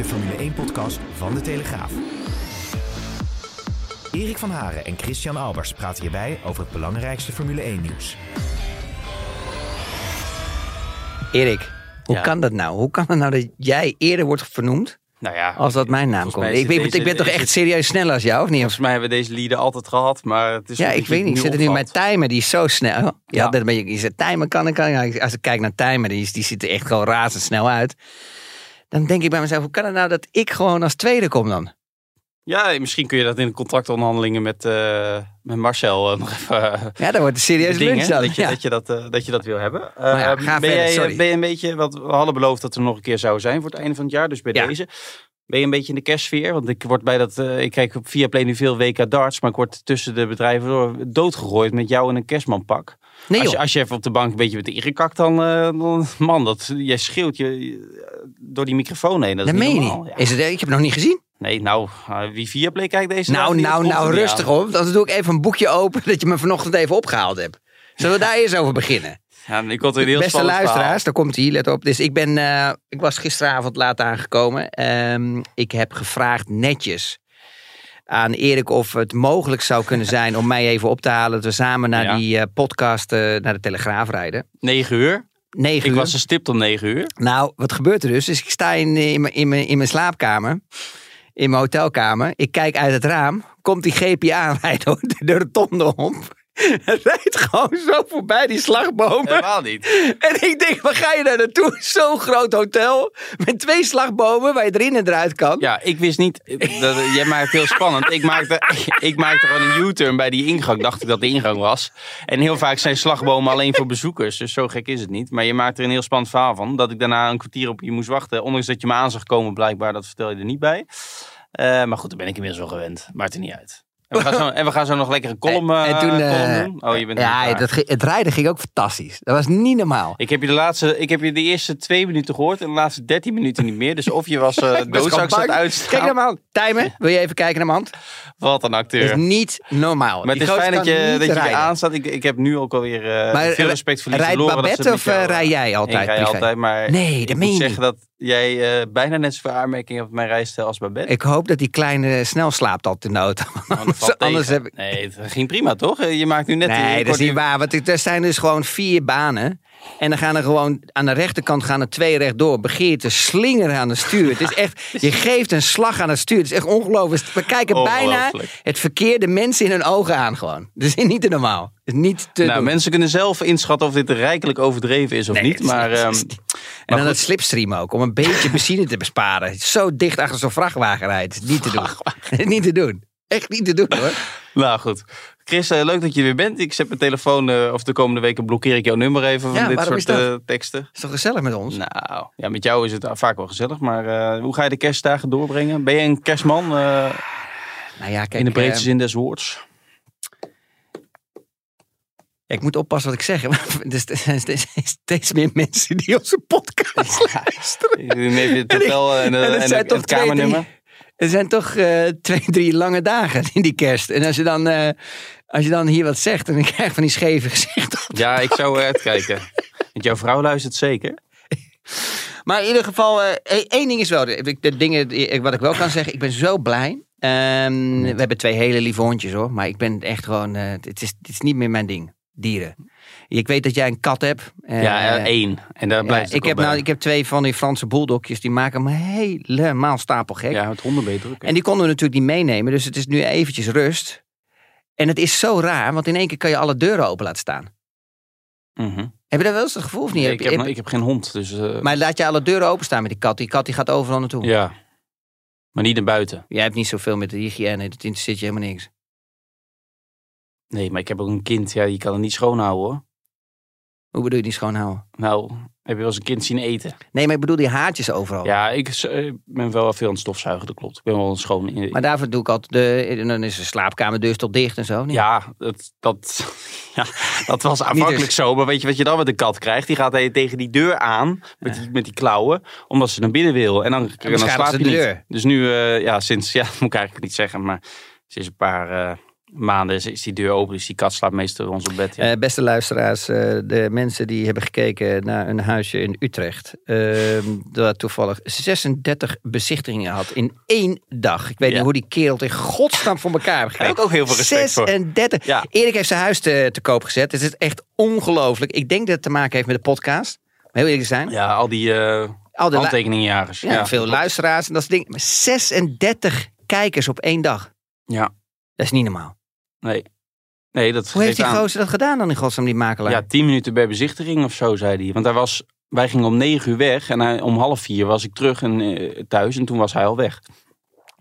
De Formule 1-podcast van De Telegraaf. Erik van Haren en Christian Albers praten hierbij over het belangrijkste Formule 1-nieuws. Erik, hoe Ja. kan dat nou? Hoe kan het nou dat jij eerder wordt vernoemd Nou ja, als dat mijn naam komt? Ik, ben- het ik ben deze- toch echt het- serieus sneller als jou, of niet? Volgens mij hebben we deze lieden altijd gehad, maar het is Ja, ik weet niet. Ik zit er nu met timer, die is zo snel. Je, Ja. had net een beetje, je zegt timer kan en kan. Ja, Als ik kijk naar timer, die, die ziet er echt gewoon razendsnel uit. Dan denk ik bij mezelf, hoe kan het nou dat ik gewoon als tweede kom dan? Ja, misschien kun je dat in de contractonderhandelingen met, eh, met Marcel eh, nog even Ja, dat wordt een serieus lunch dan. dat, je, Ja. dat, je dat, eh, dat je dat wil hebben. Maar ja, ga ben, verder, jij, sorry. ben je een beetje, wat we hadden beloofd dat er nog een keer zou zijn voor het einde van het jaar, dus bij Ja. deze. Ben je een beetje in de kerstsfeer? Want ik word bij dat, ik kijk op Viaplay nu veel WK darts, maar ik word tussen de bedrijven door doodgegooid met jou in een kerstmanpak. Nee als, je, als je even op de bank een beetje met ingekakt, dan, eh, dan man, dat, jij schreeuwt je eh, door die microfoon heen. Dat is Dat niet meen normaal. Ja. Is het, ik heb het nog niet gezien. Nee, nou, eh, wie Viaplay kijkt deze Nou, nou, nou, rustig aan. op. Dan doe ik even een boekje open dat je me vanochtend even opgehaald hebt. Zullen we daar eerst over beginnen? Ja, ik had een heel Beste luisteraars, daar komt hij, let op. Dus ik ben, ik was gisteravond laat aangekomen. Ehm, ik heb gevraagd netjes aan Erik of het mogelijk zou kunnen zijn om mij even op te halen. Dat we samen naar Ja. die eh, podcast, eh, naar de Telegraaf rijden. verhaal. 9 uur. 9 Ik uur. was er stipt om 9 uur. Nou, wat gebeurt er dus? Dus ik sta in, in, mijn- in, mijn, in mijn slaapkamer, in mijn hotelkamer. Ik kijk uit het raam. Komt die GPA door de, de rotonde op. Het rijdt gewoon zo voorbij die slagbomen. Helemaal niet. En ik denk, waar ga je daar naartoe? Zo'n groot hotel met twee slagbomen waar je erin en eruit kan. Ja, ik wist niet. Dat, jij maakt het heel spannend. Ik maakte, ik maakte gewoon een U-turn bij die ingang. Dacht ik dat de ingang was. En heel vaak zijn slagbomen alleen voor bezoekers. Dus zo gek is het niet. Maar je maakt er een heel spannend verhaal van. Dat ik daarna een kwartier op je moest wachten. Ondanks dat je me aan zag komen, blijkbaar. Dat vertel je er niet bij. Eh, maar goed, daar ben ik inmiddels wel gewend. Maakt er niet uit. En we gaan zo, en we gaan zo nog lekker een column, En- en toen, column doen. Oh, je bent ja, dat, het rijden ging ook fantastisch. Dat was niet normaal. Ik heb je de laatste, ik heb je de eerste twee minuten gehoord en de laatste dertien minuten niet meer. Dus of je was uh, doodzak zat uitstaan. Kijk naar mijn hand. Timer, wil je even kijken naar mijn hand? Wat een Dat acteur. is niet normaal. Maar het is fijn dat je, dat je rijden. aanstaat. Ik, ik heb nu ook alweer Maar veel respect voor Lies rijdt Babette of, eh, rij jij altijd Ik rij altijd, maar Nee, ik dat moet meen je zeggen dat jij eh, bijna net zoveel aanmerkingen op mijn rijstijl als Babette. Ik hoop dat die kleine snel slaapt de auto. Want dat Anders, heb ik... Nee, het ging prima toch? Eh, Je maakt nu net... Nee, dat is niet waar. Want er zijn dus gewoon vier banen. En dan gaan er gewoon aan de rechterkant gaan er twee rechtdoor. Begin je te slingeren aan het stuur. Het is echt, je geeft een slag aan het stuur. Het is echt ongelooflijk. We kijken bijna het verkeerde mensen in hun ogen aan gewoon. Dat is niet te normaal. Is niet te Nou, doen. mensen kunnen zelf inschatten of dit rijkelijk overdreven is of Nee, niet. Maar, ehm, is. En dan goed. het slipstream ook, om een beetje benzine te besparen. Zo dicht achter zo'n vrachtwagen rijdt. Niet te doen. Niet te doen. Echt niet te doen hoor. Nou goed. Chris, eh, leuk dat je er weer bent. Ik zet mijn telefoon, eh, of de komende weken blokkeer ik jouw nummer even van Ja, dit soort eh, teksten. Is toch gezellig met ons? Nou, ja, met jou is het vaak wel gezellig. Maar hoe ga je de kerstdagen doorbrengen? Ben je een kerstman Nou ja, kijk, in de breedste zin des woords? Ja, ik moet oppassen wat ik zeg. Er zijn steeds- meer mensen die onze podcast luisteren. Ik neem het En en, en het en, kamernummer. Er zijn toch twee, drie lange dagen in die kerst. En als je dan, als je dan hier wat zegt, dan krijg je van die scheve gezichten. Ja, ik zou er uitkijken. Want jouw vrouw luistert zeker. Maar in ieder geval, eh, één één ding is wel, de, de dingen die- wat ik wel kan zeggen, ik ben zo blij. Ehm, we hebben twee hele lieve hondjes hoor, maar ik ben echt gewoon, eh, het, is, het is niet meer mijn ding, dieren. Ik weet dat jij een kat hebt. eh, ja, eh, één. En daar ja, blijft het ik, heb bij. nou, ik heb twee van die Franse bulldogjes, die maken me helemaal stapelgek. Ja, het honden ben je druk. hè? En die konden we natuurlijk niet meenemen, dus het is nu eventjes rust. En het is zo raar, want in één keer kan je alle deuren open laten staan. Mhm. Heb je dat wel eens het gevoel of niet? Nee, ik, heb- ik heb geen hond, dus... eh, Maar laat je alle deuren openstaan met die kat. Die kat die gaat overal naartoe. ja. Maar niet naar buiten. Jij hebt niet zoveel met de hygiëne, dat interesseert je helemaal niks. Nee, maar ik heb ook een kind. Ja, die kan het niet schoonhouden hoor. Hoe bedoel je die schoonhouden? Nou, heb je wel eens een kind zien eten? Nee, maar ik bedoel die haartjes overal. Ja, ik eh, ben wel veel aan het stofzuigen, dat klopt. Ik ben wel een schoon in. Maar daarvoor doe ik altijd de, dan is de slaapkamerdeur toch dicht en zo. niet? Ja, dat, dat, ja, dat was aanvankelijk dus- zo. Maar weet je wat je dan met een kat krijgt? Die gaat tegen die deur aan met, die, met die klauwen. Omdat ze naar binnen wil. En dan, en dan slaap je de niet. deur. Dus nu, eh, ja, sinds, ja, dat moet ik eigenlijk niet zeggen. Maar sinds een paar eh, maanden is, is die deur open. Dus die kat slaapt meestal bij ons op bed. Ja. Eh, beste luisteraars, eh, de mensen die hebben gekeken naar een huisje in Utrecht. eh, dat toevallig 36 bezichtigingen had in één dag. Ik weet Ja. niet hoe die kerel het in godsnaam voor elkaar heeft ik ook heel veel respect voor. 36. Ja. Erik heeft zijn huis te, te koop gezet. Het is echt ongelooflijk. Ik denk dat het te maken heeft met de podcast. Heel eerlijk zijn. ja, al die eh Al handtekeningenjagers. ja, veel luisteraars en dat soort dingen. Maar 36 kijkers op één dag. Ja, Dat is niet normaal. Nee. Nee, dat Hoe heeft die aan. gozer dat gedaan dan in godsnaam, die makelaar? Ja, tien minuten bij bezichtiging of zo, zei hij. Want hij was, wij gingen om negen uur weg en hij, om half vier was ik terug en, eh, thuis en toen was hij al weg.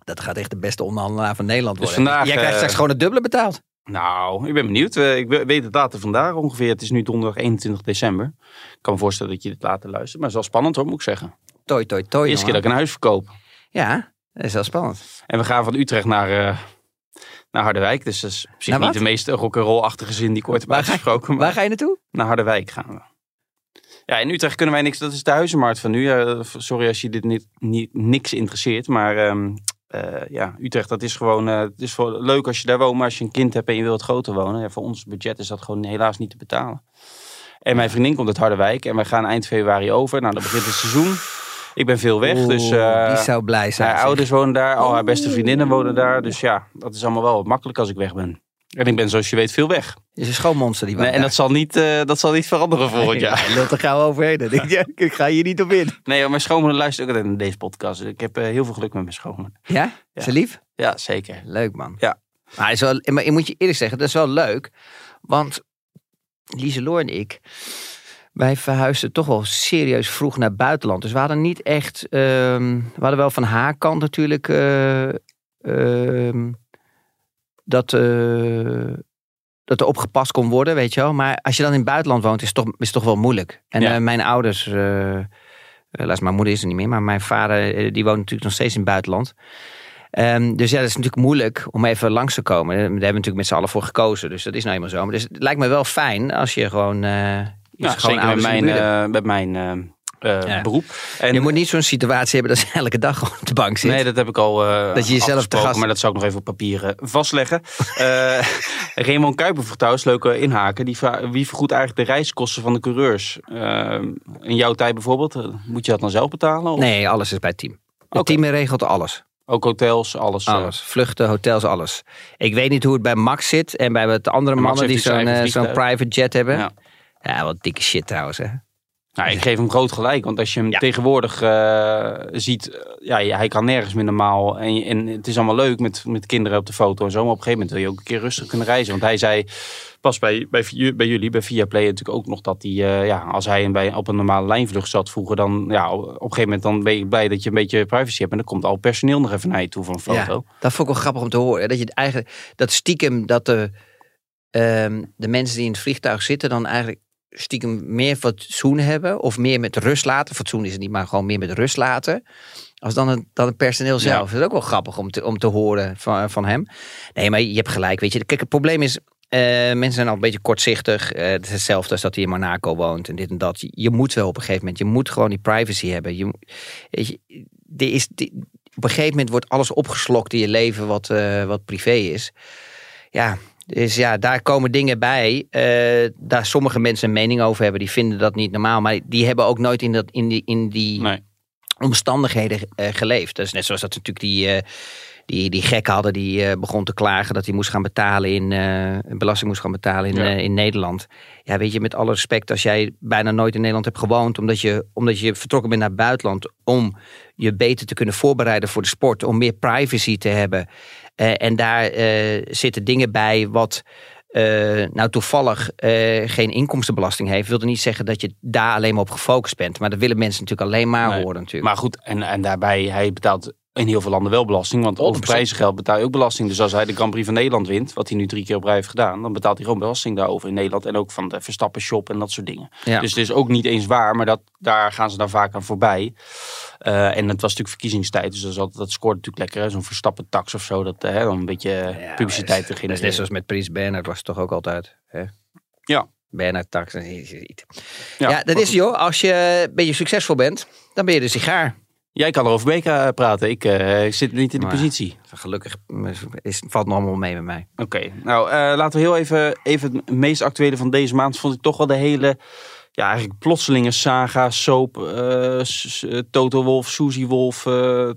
Dat gaat echt de beste onderhandelaar van Nederland Dus worden. vandaag, Jij krijgt eh, straks gewoon het dubbele betaald. Nou, ik ben benieuwd. Eh, Ik we- weet het datum vandaag ongeveer. Het is nu donderdag 21 december. Ik kan me voorstellen dat je dit later luistert. Maar het is wel spannend hoor, moet ik zeggen. Toi, toi, toi. Eerste keer dat ik een huis verkoop. Ja, dat is wel spannend. En we gaan van Utrecht naar, naar Harderwijk. Dus dat is op zich niet de meest rock'n'roll-achtige zin die ik ooit heb uitgesproken. waar ga je naartoe? naar Harderwijk gaan we. Ja, in Utrecht kunnen wij niks. Dat is de huizenmarkt van nu. Sorry als je dit niet, niet, niks interesseert. Maar ehm, eh, ja, Utrecht, dat is gewoon... eh, het is voor, leuk als je daar woont. Maar als je een kind hebt en je wilt groter wonen. Ja, voor ons budget is dat gewoon helaas niet te betalen. En mijn vriendin komt uit Harderwijk. En wij gaan eind februari over. Nou, dan begint het seizoen. Ik ben veel weg. dus Oeh, eh, die zou blij zijn. haar ouders wonen daar. Al haar beste vriendinnen wonen daar. Dus ja, dat is allemaal wel wat makkelijk als ik weg ben. En ik ben zoals je weet veel weg. is een schoonmonster die Nee, en dat zal niet, eh, dat zal niet veranderen volgend jaar. Hij lult er gauw overheen. Je, ik ga hier niet op in. Nee, maar mijn schoonmoeder luistert ook altijd naar deze podcast. Dus ik heb eh, heel veel geluk met mijn schoonmoeder. Ja? Ze lief? Ja, zeker. Leuk man. Ja. Maar, hij is wel, maar ik moet je eerlijk zeggen, dat is wel leuk. Want Lieseloo en ik, wij verhuisden toch wel serieus vroeg naar het buitenland. Dus we hadden niet echt, ehm, we hadden wel van haar kant natuurlijk eh, ehm, dat, eh, dat er opgepast kon worden, weet je wel. Maar als je dan in het buitenland woont, is het toch, is het toch wel moeilijk. En Ja. eh, mijn ouders, helaas mijn moeder is er niet meer, maar mijn vader, die woont natuurlijk nog steeds in het buitenland. Ehm, dus ja, dat is natuurlijk moeilijk om even langs te komen. Daar hebben we natuurlijk met z'n allen voor gekozen. Dus dat is nou eenmaal zo. Maar dus het lijkt me wel fijn als je gewoon... Ja, is gewoon zeker met mijn, eh, met mijn eh, eh, Ja. beroep. En, je moet niet zo'n situatie hebben dat je elke dag op de bank zit. Nee, dat heb ik al Dat je jezelf te gast- Maar dat zou ik nog even op papier eh, vastleggen. Raymond Kuiper vroeg trouwens, leuke inhaken. Die wie vergoedt eigenlijk de reiskosten van de coureurs? In jouw tijd bijvoorbeeld, moet je dat dan zelf betalen? Of Nee, alles is bij het team. Het team regelt alles. Ook hotels, alles? Alles. Vluchten, hotels, alles. Ik weet niet hoe het bij Max zit. En bij wat andere Max mannen die zo'n zo'n private jet hebben. Ja. Ja. wat dikke shit trouwens. Hè. Nou, ik geef hem groot gelijk. Want als je hem Ja. tegenwoordig eh, ziet, ja, hij kan nergens meer normaal. En, en het is allemaal leuk met, met kinderen op de foto en zo. Maar op een gegeven moment wil je ook een keer rustig kunnen reizen. Want hij zei, pas bij, bij, bij jullie, bij Viaplay natuurlijk ook nog dat hij, eh, ja, als hij bij, op een normale lijnvlucht zat vroeger, dan ja, op een gegeven moment dan ben je blij dat je een beetje privacy hebt. En dan komt al personeel nog even naar je toe voor een foto. Ja, dat vond ik wel grappig om te horen. hè. Dat je eigenlijk, dat stiekem dat de, ehm, de mensen die in het vliegtuig zitten dan eigenlijk stiekem meer fatsoen hebben. Of meer met rust laten. Fatsoen is het niet, maar gewoon meer met rust laten. Als dan het, dan het personeel zelf. Dat is ook wel grappig om te, om te horen van, van hem. Nee, maar je hebt gelijk. Weet je. Kijk, het probleem is, eh, mensen zijn al een beetje kortzichtig. Eh, het is hetzelfde als dat hij in Monaco woont en dit en dat. Je, je moet wel op een gegeven moment, je moet gewoon die privacy hebben. Je, je, er is, die- op een gegeven moment wordt alles opgeslokt in je leven wat, eh, wat privé is. Ja, dus ja, daar komen dingen bij. eh, daar sommige mensen een mening over hebben. Die vinden dat niet normaal. Maar die hebben ook nooit in, dat, in die, in die Nee. omstandigheden eh, geleefd. Dat is net zoals dat natuurlijk die, eh, die, die gek hadden die begon te klagen dat hij moest gaan betalen in belasting moest gaan betalen in, Ja. in Nederland. Ja, weet je, met alle respect, als jij bijna nooit in Nederland hebt gewoond, omdat je, omdat je vertrokken bent naar het buitenland om je beter te kunnen voorbereiden voor de sport, om meer privacy te hebben. Eh, en daar eh, zitten dingen bij wat. eh, nou toevallig geen inkomstenbelasting heeft, wilde niet zeggen dat je daar alleen maar op gefocust bent. Maar dat willen mensen natuurlijk alleen maar Nee. horen natuurlijk. Maar goed, en, en daarbij, hij betaalt in heel veel landen wel belasting. Want over 100%. prijzengeld betaal je ook belasting. Dus als hij de Grand Prix van Nederland wint, wat hij nu drie keer op rij heeft gedaan, dan betaalt hij gewoon belasting daarover in Nederland. En ook van de Verstappen shop en dat soort dingen. Ja. Dus het is ook niet eens waar, maar dat, daar gaan ze dan vaak aan voorbij. Eh, en het was natuurlijk verkiezingstijd, dus dat, altijd, dat scoort natuurlijk lekker. Zo'n Verstappen tax of zo, dat hè, dan een beetje Ja, publiciteit te Dat is genereren. net zoals met Prins Bernhard was het toch ook altijd. Hè? Ja. Bernhard tax. Ja, Ja, dat is joh. Als je een beetje succesvol bent, dan ben je de sigaar. Jij kan er over BK praten. Ik eh, ik zit niet in die Maar positie. Gelukkig is, valt het allemaal mee met mij. Oké, nou eh, laten we heel even, even het meest actuele van deze maand. Vond ik toch wel de hele, ja eigenlijk plotselinge saga, soap, eh, eh, Toto Wolf, Suzy Wolf eh,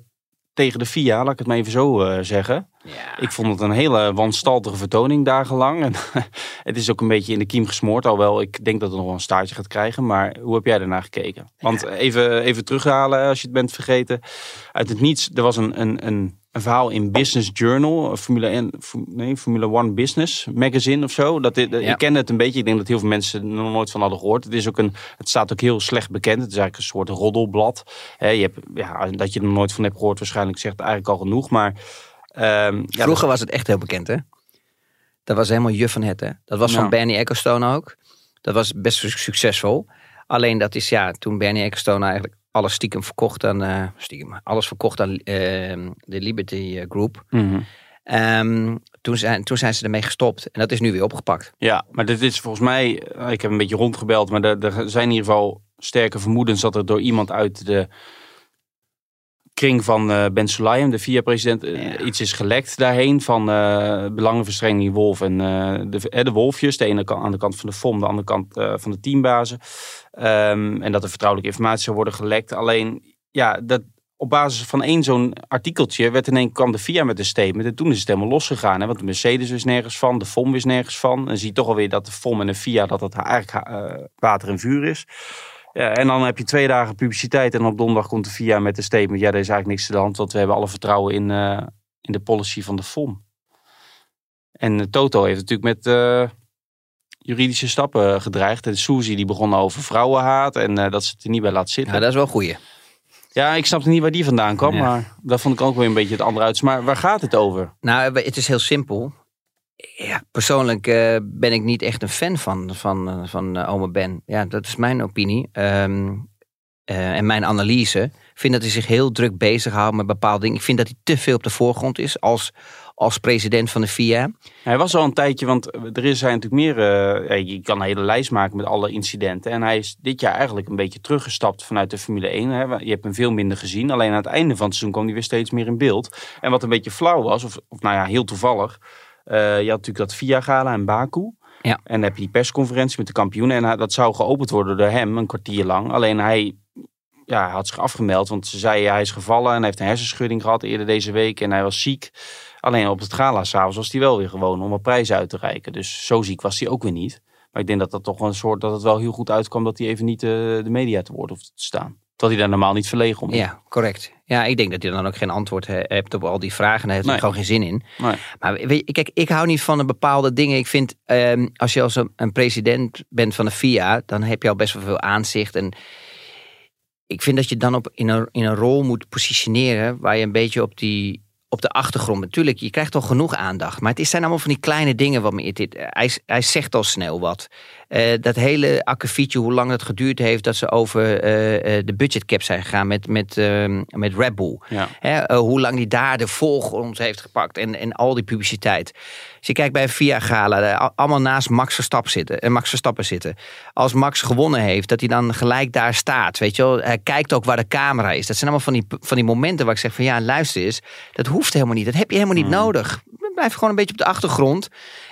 tegen de FIA. Laat ik het maar even zo eh, zeggen. Ja. Ik vond het een hele wanstaltige vertoning dagenlang. En het is ook een beetje in de kiem gesmoord. Alhoewel ik denk dat het nog wel een staartje gaat krijgen. Maar hoe heb jij daarnaar gekeken? Want even, even terughalen als je het bent vergeten. Uit het niets, er was een, een, een, een verhaal in Business Journal. eh, Formule, 1, Fu- nee, Formule One Business Magazine of zo. Dat, Ja. Ik ken het een beetje. Ik denk dat heel veel mensen er nog nooit van hadden gehoord. Het, is ook een, het staat ook heel slecht bekend. Het is eigenlijk een soort roddelblad. Je hebt, ja, dat je er nooit van hebt gehoord waarschijnlijk zegt eigenlijk al genoeg. Maar... ehm, Vroeger was het echt heel bekend, hè? Dat was helemaal juf van het, hè? Dat was van. Bernie Ecclestone ook. Dat was best su- succesvol. Alleen dat is, ja, toen Bernie Ecclestone eigenlijk alles stiekem verkocht aan, eh, stiekem, alles verkocht aan eh, de Liberty eh, Group. Mhm. Ehm, toen, zijn, toen zijn ze ermee gestopt. En dat is nu weer opgepakt. Ja, maar dit is volgens mij, eh, ik heb een beetje rondgebeld, maar er, er zijn in ieder geval sterke vermoedens dat er door iemand uit de kring van eh, Ben Sulayem, de VIA-president, eh, Ja. iets is gelekt daarheen van eh belangenverstrengeling Wolf en de, de Wolfjes. De ene kant, aan de kant van de FOM, de andere kant van de teambazen. Ehm, en dat er vertrouwelijke informatie zou worden gelekt. Alleen, ja, dat, op basis van één zo'n artikeltje werd in één kwam de FIA met een statement. En toen is het helemaal losgegaan. Hè? Want de Mercedes wist nergens van, de FOM wist nergens van. En zie je toch alweer dat de FOM en de FIA dat dat eigenlijk water en vuur is. Ja, en dan heb je twee dagen publiciteit en op donderdag komt de FIA met een statement. Ja, er is eigenlijk niks aan de hand, want we hebben alle vertrouwen in, eh, in de policy van de FOM. En eh, Toto heeft natuurlijk met eh, juridische stappen gedreigd. En Suzy die begon over vrouwenhaat en dat ze het er niet bij laat zitten. Ja, dat is wel een goeie. Ja, ik snapte niet waar die vandaan kwam, Ja. maar dat vond ik ook weer een beetje het andere uit. Maar waar gaat het over? Nou, het is heel simpel. Ja, persoonlijk eh, ben ik niet echt een fan van, van, eh, van eh, Ome Ben. Ja, dat is mijn opinie. Ehm, eh, en mijn analyse. Ik vind dat hij zich heel druk bezighoudt met bepaalde dingen. Ik vind dat hij te veel op de voorgrond is als, als president van de FIA. Hij was al een tijdje, want er is hij natuurlijk meer. je kan een hele lijst maken met alle incidenten. En hij is dit jaar eigenlijk een beetje teruggestapt vanuit de Formule 1. Hè. Je hebt hem veel minder gezien. Alleen aan het einde van het seizoen kwam hij weer steeds meer in beeld. En wat een beetje flauw was, of, of nou ja, heel toevallig. Eh, je had natuurlijk dat VIA-gala in Baku. Ja. En dan heb je die persconferentie met de kampioenen. En dat zou geopend worden door hem een kwartier lang. Alleen hij ja, had zich afgemeld, want ze zei hij is gevallen en hij heeft een hersenschudding gehad eerder deze week en hij was ziek. Alleen op het gala s'avonds was hij wel weer gewoon om een prijs uit te reiken. Dus zo ziek was hij ook weer niet. Maar ik denk dat dat toch een soort dat het wel heel goed uitkwam dat hij even niet eh, de media te woord hoeft te staan. Terwijl hij daar normaal niet verlegen om is. Ja, correct. Ja, ik denk dat hij dan ook geen antwoord he- hebt op al die vragen. Daar heeft hij Nee. gewoon geen zin in. Nee. Maar weet je, kijk, ik hou niet van een bepaalde dingen. Ik vind, ehm, als je als een, een president bent van de FIA, dan heb je al best wel veel aanzicht. En ik vind dat je dan op, in, een, in een rol moet positioneren waar je een beetje op die op de achtergrond. Natuurlijk, je krijgt toch genoeg aandacht. Maar het is- zijn allemaal van die kleine dingen wat me hij zegt al snel wat. Eh, dat hele akkefietje, hoe lang het geduurd heeft dat ze over eh, eh, de budgetcap zijn gegaan met, met, ehm, met Red Bull. Ja. Hoe lang die daar de voorgrond heeft gepakt en, en al die publiciteit. Als je kijkt bij Via Gala, allemaal naast Max Verstappen zitten, en Max Verstappen zitten. Als Max gewonnen heeft, dat hij dan gelijk daar staat. Weet je wel, hij kijkt ook waar de camera is. Dat zijn allemaal van die, van die momenten waar ik zeg van ja, luister eens, dat hoeft helemaal niet. Dat heb je helemaal niet nodig. Blijf gewoon een beetje op de achtergrond.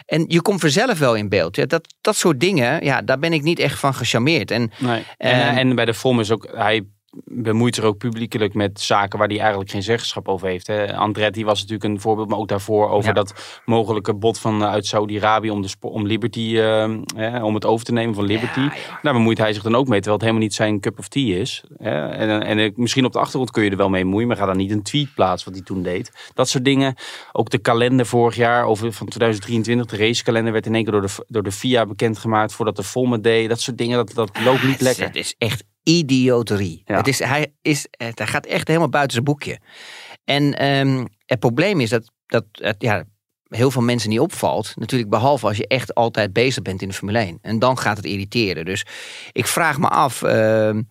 En je komt vanzelf wel in beeld. Ja, dat, dat soort dingen, ja, daar ben ik niet echt van gecharmeerd. En Nee. En, en bij de FOM is ook, hij bemoeit zich ook publiekelijk met zaken waar hij eigenlijk geen zeggenschap over heeft. Hè. Andretti was natuurlijk een voorbeeld, maar ook daarvoor over Ja. dat mogelijke bod van eh, uit Saudi-Arabië om, de om Liberty, eh, hè, om het over te nemen van Liberty. Ja. Daar bemoeit hij zich dan ook mee, terwijl het helemaal niet zijn cup of tea is. Hè. En, en eh, misschien op de achtergrond kun je er wel mee moeien, maar ga dan niet een tweet plaatsen wat hij toen deed. Dat soort dingen. Ook de kalender vorig jaar over, van 2023, de racekalender werd in één keer door de, door de FIA bekendgemaakt voordat de het deed. Dat soort dingen, dat, dat loopt niet lekker. Het is echt idioterie. Ja. Het is, hij, is, het- hij gaat echt helemaal buiten zijn boekje. En ehm, het probleem is dat, dat het, ja, heel veel mensen niet opvalt. Natuurlijk behalve als je echt altijd bezig bent in de Formule 1. En dan gaat het irriteren. Dus ik vraag me af ehm,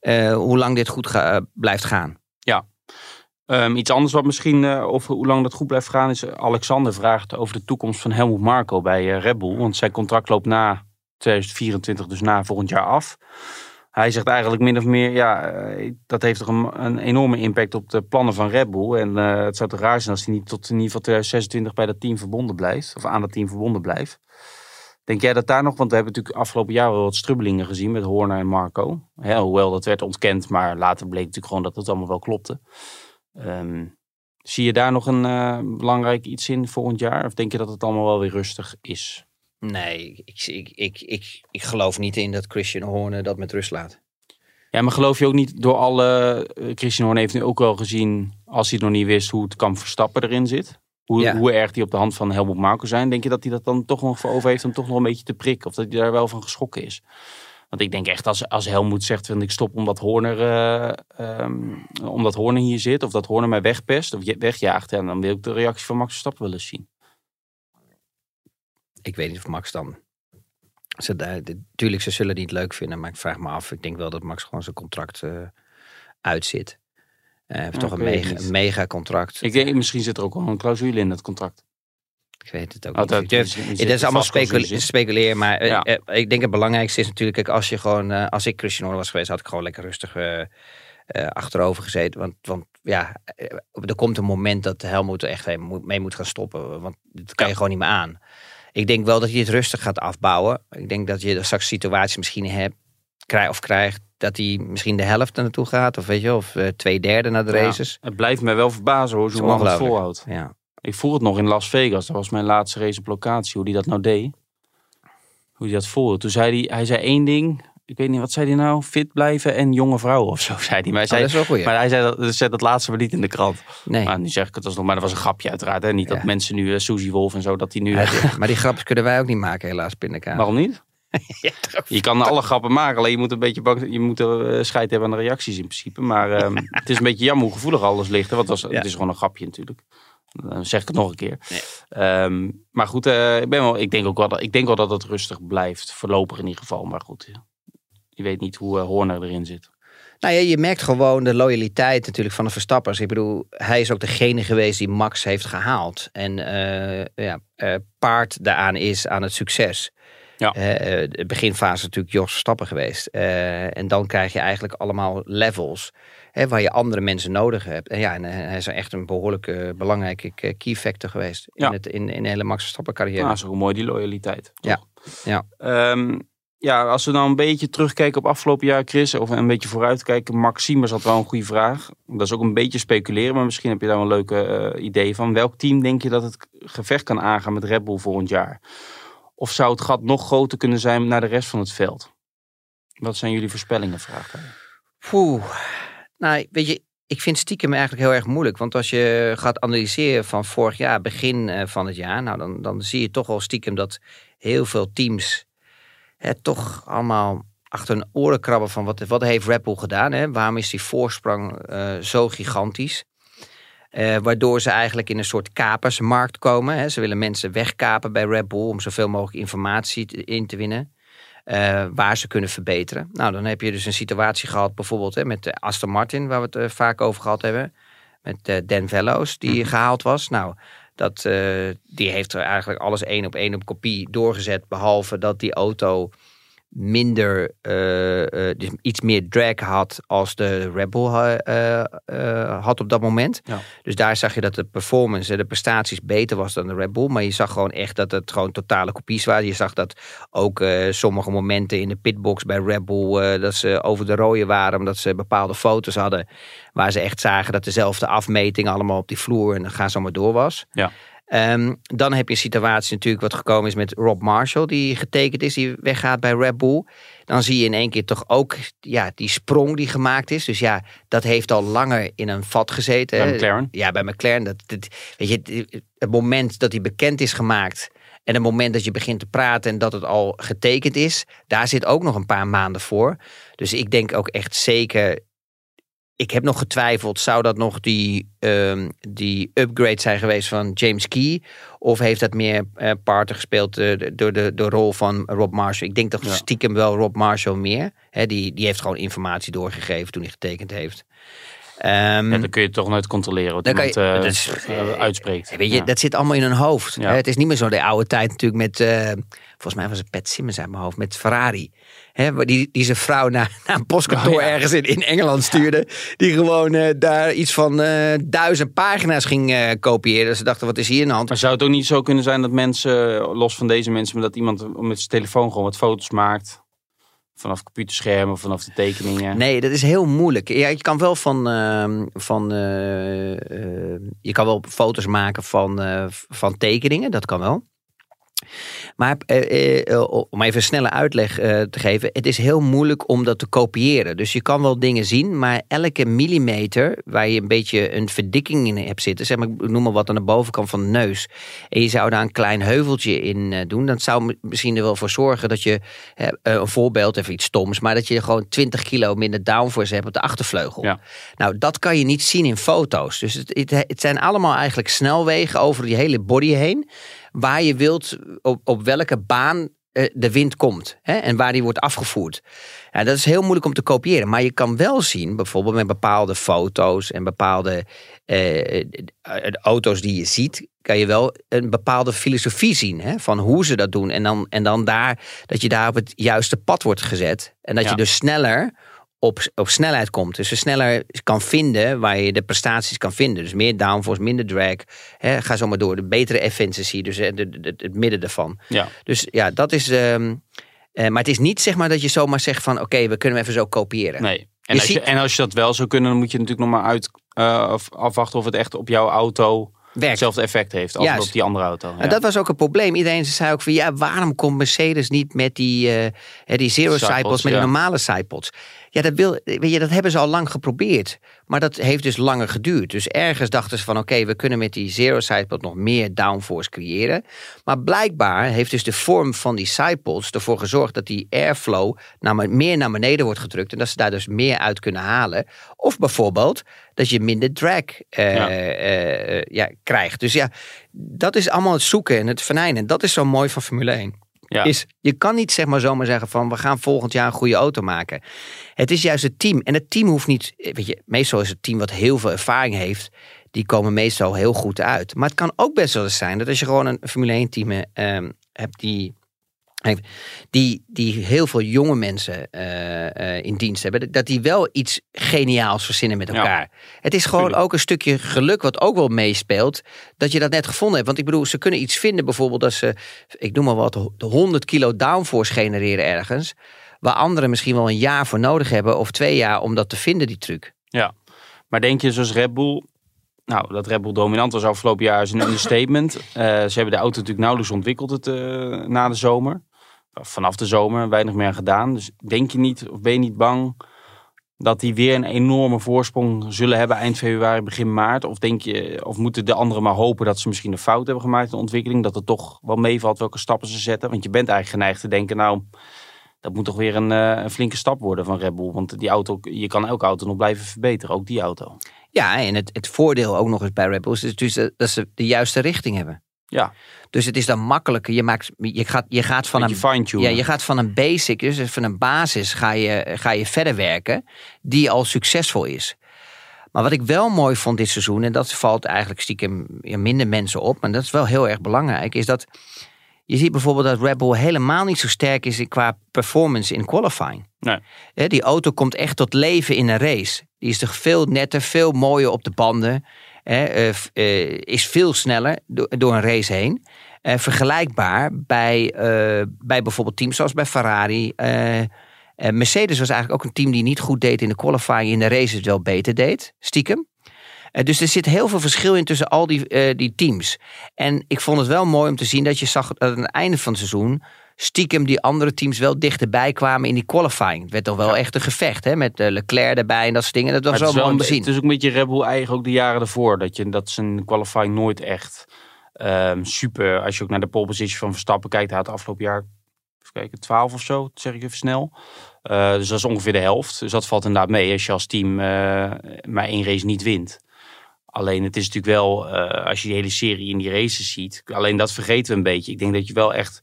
eh, hoe lang dit goed ga- blijft gaan. Ehm, iets anders wat misschien, eh, of hoe lang dat goed blijft gaan, is eh, Alexander vraagt over de toekomst van Helmut Marko bij eh, Red Bull. Want zijn contract loopt na 2024, dus na volgend jaar af. Hij zegt eigenlijk min of meer, ja, eh, dat heeft toch een, enorme impact op de plannen van Red Bull. En eh, het zou toch raar zijn als hij niet tot in ieder geval 2026 bij dat team verbonden blijft. Of aan dat team verbonden blijft. Denk jij dat daar nog, want we hebben natuurlijk afgelopen jaar wel wat strubbelingen gezien met Horner en Marco. Hoewel dat werd ontkend, maar later bleek natuurlijk gewoon dat het allemaal wel klopte. Ehm, zie je daar nog een eh, belangrijk iets in volgend jaar? Of denk je dat het allemaal wel weer rustig is? Nee, ik, ik, ik, ik, ik geloof niet in dat Christian Horner dat met rust laat. Ja, maar geloof je ook niet door alle... eh, Christian Horner heeft nu ook wel gezien, als hij het nog niet wist, hoe het kan Verstappen erin zit. Hoe, Ja. hoe erg die op de hand van Helmut Marko zijn. Denk je dat hij dat dan toch nog voor over heeft om toch nog een beetje te prikken? Of dat hij daar wel van geschrokken is? Want ik denk echt als, als Helmut zegt van ik stop omdat Horner, eh, ehm, omdat Horner hier zit. Of dat Horner mij wegpest of wegjaagt. Ja, dan wil ik de reactie van Max Verstappen willen zien. Ik weet niet of Max dan. Ze, de- tuurlijk, ze zullen het niet leuk vinden, maar ik vraag me af. Ik denk wel dat Max gewoon zijn contract eh, uitzit. Eh, Hij heeft toch een mega, mega contract. Ik denk, misschien zit er ook wel een clausule in dat contract. Ik weet het ook Altijd, niet. Durf- zit Het is allemaal specule- speculeren, maar eh, Ja. eh, ik denk het belangrijkste is natuurlijk, kijk, als je gewoon, eh, als ik Christian Horner was geweest, had ik gewoon lekker rustig eh, eh, achterover gezeten. Want, want ja, eh, er komt een moment dat Helmoet er echt mee moet, mee moet gaan stoppen, want dat kan je gewoon niet meer aan. Ik denk wel dat hij het rustig gaat afbouwen. Ik denk dat je er straks situaties misschien hebt, of krijgt, dat hij misschien de helft naartoe gaat, of weet je, of eh, twee derde naar de Ja. races. Het blijft mij wel verbazen hoor, Dat zo lang het volhoudt. Ja. Ik voel het nog in Las Vegas. Dat was mijn laatste race op locatie. Hoe die dat nou deed. Hoe hij dat voelde. Toen zei hij, hij zei één ding. Ik weet niet, wat zei hij nou? Fit blijven en jonge vrouwen of zo, zei hij. Maar hij Oh, zei, dat is wel goed. maar hij zei dat, dat, zei dat laatste maar niet in de krant. Nee. Maar nu zeg ik het alsnog, maar dat was een grapje uiteraard. Hè? Niet Ja. dat mensen nu, uh, Suzy Wolf en zo, dat die nu... Ja, maar die grapjes kunnen wij ook niet maken, helaas, pindakaas. Waarom niet? Je kan alle grappen maken, alleen je moet een beetje bang, je moet er eh, scheid hebben aan de reacties in principe. Maar ehm, het is een beetje jammer hoe gevoelig alles ligt. Hè? Want het, was, het is gewoon een grapje natuurlijk. Dan zeg ik het nog een keer. Nee. Ehm, maar goed, eh, ik, ben wel, ik, denk ook wel dat, ik denk wel dat het rustig blijft. Voorlopig in ieder geval. Maar goed, ja. Je weet niet hoe eh, Horner erin zit. Nou ja, je merkt gewoon de loyaliteit natuurlijk van de Verstappers. Ik bedoel, hij is ook degene geweest die Max heeft gehaald. En eh ja, eh, paard daaraan is aan het succes. Ja. De beginfase is natuurlijk Jos Verstappen geweest. En dan krijg je eigenlijk allemaal levels hè, waar je andere mensen nodig hebt. En ja, en, hij is echt een behoorlijk eh, belangrijke key factor geweest in, Ja. het, in, in de hele Max Verstappen carrière. Ja, is ook mooi, die loyaliteit. Ja. toch? Ja. Ehm, ja, als we dan een beetje terugkijken op afgelopen jaar, Chris, of een beetje vooruitkijken. Max Siemers had wel een goede vraag. Dat is ook een beetje speculeren, maar misschien heb je daar een leuke eh, idee van. Welk team denk je dat het gevecht kan aangaan met Red Bull volgend jaar? Of zou het gat nog groter kunnen zijn naar de rest van het veld? Wat zijn jullie voorspellingen? Vraagt hij. Poeh. Nou, weet je, ik vind stiekem eigenlijk heel erg moeilijk. Want als je gaat analyseren van vorig jaar, begin eh, van het jaar, nou dan, dan zie je toch wel stiekem dat heel veel teams hè, toch allemaal achter hun oren krabben van wat, wat heeft Red Bull gedaan? Hè? Waarom is die voorsprong eh, zo gigantisch? Eh, waardoor ze eigenlijk in een soort kapersmarkt komen. Hè? Ze willen mensen wegkapen bij Red Bull om zoveel mogelijk informatie te- in te winnen. eh, waar ze kunnen verbeteren. Nou, dan heb je dus een situatie gehad, bijvoorbeeld hè, met Aston Martin, waar we het vaak over gehad hebben. Met Dan Vellows, die gehaald was. Nou, dat, eh, die heeft er eigenlijk alles één op één op kopie doorgezet. Behalve dat die auto minder, eh, eh, dus iets meer drag had als de Red Bull ha- eh, had op dat moment. Ja. Dus daar zag je dat de performance en de prestaties beter was dan de Red Bull. Maar je zag gewoon echt dat het gewoon totale kopies waren. Je zag dat ook sommige momenten in de pitbox bij Red Bull... eh, dat ze over de rode waren omdat ze bepaalde foto's hadden... waar ze echt zagen dat dezelfde afmeting allemaal op die vloer... en dan gaan ze maar door was. Ja. Ehm, dan heb je een situatie natuurlijk wat gekomen is met Rob Marshall, die getekend is, die weggaat bij Red Bull. Dan zie je in één keer toch ook ja, die sprong die gemaakt is. Dus ja, dat heeft al langer in een vat gezeten. Bij. McLaren. Ja, bij McLaren. Dat, dat- weet je, het moment dat hij bekend is gemaakt en het moment dat je begint te praten en dat het al getekend is, daar zit ook nog een paar maanden voor. Dus ik denk ook echt zeker ik heb nog getwijfeld, zou dat nog die, ehm, die upgrade zijn geweest van James Key? Of heeft dat meer eh parten gespeeld eh, door de, de rol van Rob Marshall? Ik denk dat Ja. stiekem wel Rob Marshall meer. Hè, die, die heeft gewoon informatie doorgegeven toen hij getekend heeft. Ja, dan kun je het toch nooit controleren wat iemand je- eh, is- uitspreekt. Weet je, Ja. dat zit allemaal in hun hoofd. Hè, Het is niet meer zo de oude tijd natuurlijk met, volgens mij was het Pat Simmons uit mijn hoofd, met Ferrari. Hè, die, die zijn vrouw naar, naar een postkantoor Oh, ja. ergens in, in Engeland stuurde. Die gewoon eh, daar iets van eh, duizend pagina's ging eh, kopiëren. Ze dachten, wat is hier aan de hand? Maar zou het ook niet zo kunnen zijn dat mensen, los van deze mensen, maar dat iemand met zijn telefoon gewoon wat foto's maakt? Vanaf computerschermen, vanaf de tekeningen. Nee, dat is heel moeilijk. Ja, je kan wel van, ehm, van je kan wel foto's maken van, van tekeningen, dat kan wel. Maar eh, eh, om even een snelle uitleg eh, te geven, het is heel moeilijk om dat te kopiëren. Dus je kan wel dingen zien, maar elke millimeter waar je een beetje een verdikking in hebt zitten, zeg maar, ik noem maar wat aan de bovenkant van de neus, en je zou daar een klein heuveltje in eh, doen, dan zou misschien er wel voor zorgen dat je, eh, eh, een voorbeeld, even iets stoms, maar dat je gewoon 20 kilo minder downforce hebt op de achtervleugel. Ja. Nou, dat kan je niet zien in foto's. Dus het, het, het zijn allemaal eigenlijk snelwegen over die hele body heen, waar je wilt, op, op welke baan eh, de wind komt hè, en waar die wordt afgevoerd. Ja, dat is heel moeilijk om te kopiëren, maar je kan wel zien, bijvoorbeeld met bepaalde foto's en bepaalde eh, eh, auto's die je ziet, kan je wel een bepaalde filosofie zien hè, van hoe ze dat doen. En dan, en dan daar, dat je daar op het juiste pad wordt gezet. En dat Ja. je dus sneller op, op snelheid komt. Dus je sneller kan vinden waar je de prestaties kan vinden. Dus meer downforce, minder drag. Hè, ga zo maar door. De betere efficiency, dus eh, de, de- de- het midden ervan. Ja. Dus ja, dat is... ehm, eh, maar het is niet zeg maar dat je zomaar zegt van... oké, we kunnen hem even zo kopiëren. Nee. En Je als je, en als je dat wel zou kunnen, dan moet je natuurlijk nog maar uit, af- afwachten of het echt op jouw auto Werkt. hetzelfde effect heeft als op die andere auto. En Ja. dat was ook een probleem. Iedereen zei ook van ja, waarom komt Mercedes niet met die, die zero Sidepods, sidepods, met ja. die normale sidepods? Ja, dat, wil, weet je, dat hebben ze al lang geprobeerd. Maar dat heeft dus langer geduurd. Dus ergens dachten ze van oké, we kunnen met die zero sidepod nog meer downforce creëren. Maar blijkbaar heeft dus de vorm van die sidepods ervoor gezorgd dat die airflow naar, me- meer naar beneden wordt gedrukt. En dat ze daar dus meer uit kunnen halen. Of bijvoorbeeld dat je minder drag eh, Ja. eh, eh, ja, krijgt. Dus ja, dat is allemaal het zoeken en het venijnen. Dat is zo mooi van Formule 1. Is, je kan niet zeg maar zomaar zeggen van we gaan volgend jaar een goede auto maken. Het is juist het team. En het team hoeft niet, weet je, meestal is het team wat heel veel ervaring heeft. Die komen meestal heel goed uit. Maar het kan ook best wel eens zijn dat als je gewoon een Formule 1 team ehm, hebt die, die, die heel veel jonge mensen eh, eh, in dienst hebben. Dat die wel iets geniaals verzinnen met Ja. elkaar. Het is gewoon Tuurlijk. ook een stukje geluk wat ook wel meespeelt. Dat je dat net gevonden hebt. Want ik bedoel, ze kunnen iets vinden. Bijvoorbeeld dat ze, ik noem maar wat, de 100 kilo downforce genereren ergens. Waar anderen misschien wel een jaar voor nodig hebben. Of twee jaar om dat te vinden, die truc. Ja, maar denk je zoals Red Bull... Nou, dat Red Bull dominant was afgelopen jaar is een understatement. Eh, ze hebben de auto natuurlijk nauwelijks ontwikkeld het, na de zomer. Vanaf de zomer, weinig meer aan gedaan. Dus denk je niet, of ben je niet bang dat die weer een enorme voorsprong zullen hebben eind februari, begin maart? Of denk je, of moeten de anderen maar hopen dat ze misschien een fout hebben gemaakt in de ontwikkeling? Dat het toch wel meevalt welke stappen ze zetten? Want je bent eigenlijk geneigd te denken, nou, dat moet toch weer een, eh, een flinke stap worden van Red Bull. Want die auto, je kan elke auto nog blijven verbeteren, ook die auto. Ja, en het, het voordeel ook nog eens bij Red Bull is dus dat ze de juiste richting hebben. Ja, Dus het is dan makkelijker. Je, maakt, je, gaat, je, gaat van een, ja, je gaat van een basic, dus van een basis, ga je, ga je verder werken. Die al succesvol is. Maar wat ik wel mooi vond dit seizoen, en dat valt eigenlijk stiekem ja, minder mensen op, maar dat is wel heel erg belangrijk, is dat je ziet bijvoorbeeld dat Red Bull helemaal niet zo sterk is qua performance in qualifying. Nee. Die auto komt echt tot leven in een race. Die is toch veel netter, veel mooier op de banden. Eh, eh, is veel sneller do- door een race heen. Eh, vergelijkbaar bij, bij bijvoorbeeld teams zoals bij Ferrari. Mercedes was eigenlijk ook een team die niet goed deed in de qualifying. In de races wel beter deed, stiekem. Dus er zit heel veel verschil in tussen al die, die teams. En ik vond het wel mooi om te zien dat je zag dat aan het einde van het seizoen stiekem die andere teams wel dichterbij kwamen in die qualifying. Het werd toch wel echt een gevecht, hè? Met eh, Leclerc erbij en dat soort dingen. Dat was wel mooi om te zien. het is ook een beetje Red Bull eigen ook de jaren ervoor. Dat, je, dat zijn qualifying nooit echt ehm, super. Als je ook naar de pole position van Verstappen kijkt. Hij had afgelopen jaar, even kijken, 12 of zo, zeg ik even snel. Eh, dus dat is ongeveer de helft. Dus dat valt inderdaad mee als je als team eh, maar één race niet wint. Alleen het is natuurlijk wel, als je die hele serie in die races ziet, alleen dat vergeten we een beetje. Ik denk dat je wel echt,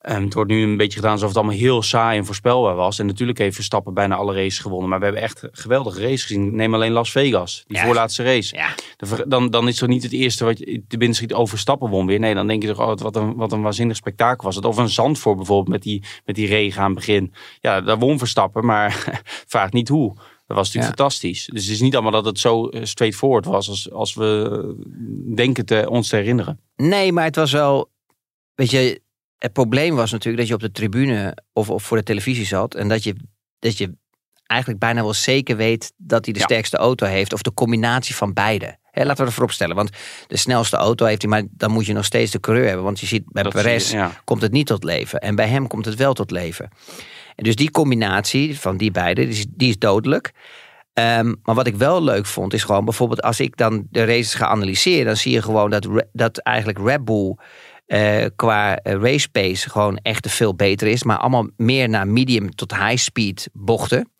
het wordt nu een beetje gedaan alsof het allemaal heel saai en voorspelbaar was. En natuurlijk heeft Verstappen bijna alle races gewonnen. Maar we hebben echt geweldige races gezien. Neem alleen Las Vegas, die Ja. voorlaatste race. Ja. De ver- Dan, dan is het toch niet het eerste wat je de binnen schiet over Verstappen won weer. Nee, dan denk je toch, oh, wat een, wat een waanzinnig spektakel was het. Of een Zandvoort bijvoorbeeld met die, met die regen aan het begin. Ja, daar won Verstappen, maar vraag niet hoe. Dat was natuurlijk fantastisch. Dus het is niet allemaal dat het zo eh, straightforward was als, als we denken te, ons te herinneren. Nee, maar het was wel. Weet je, het probleem was natuurlijk dat je op de tribune of, of voor de televisie zat. En dat je, dat je eigenlijk bijna wel zeker weet dat hij de Ja. sterkste auto heeft. Of de combinatie van beide. Laten we dat voorop stellen. Want de snelste auto heeft hij, maar dan moet je nog steeds de coureur hebben. Want je ziet bij Dat Perez zie je, ja. komt het niet tot leven. En bij hem komt het wel tot leven. En dus die combinatie van die beide, die is, die is dodelijk. Ehm, maar wat ik wel leuk vond, is gewoon bijvoorbeeld als ik dan de races ga analyseren, dan zie je gewoon dat, dat eigenlijk Red Bull eh, qua eh, race pace gewoon echt veel beter is. Maar allemaal meer naar medium tot high speed bochten.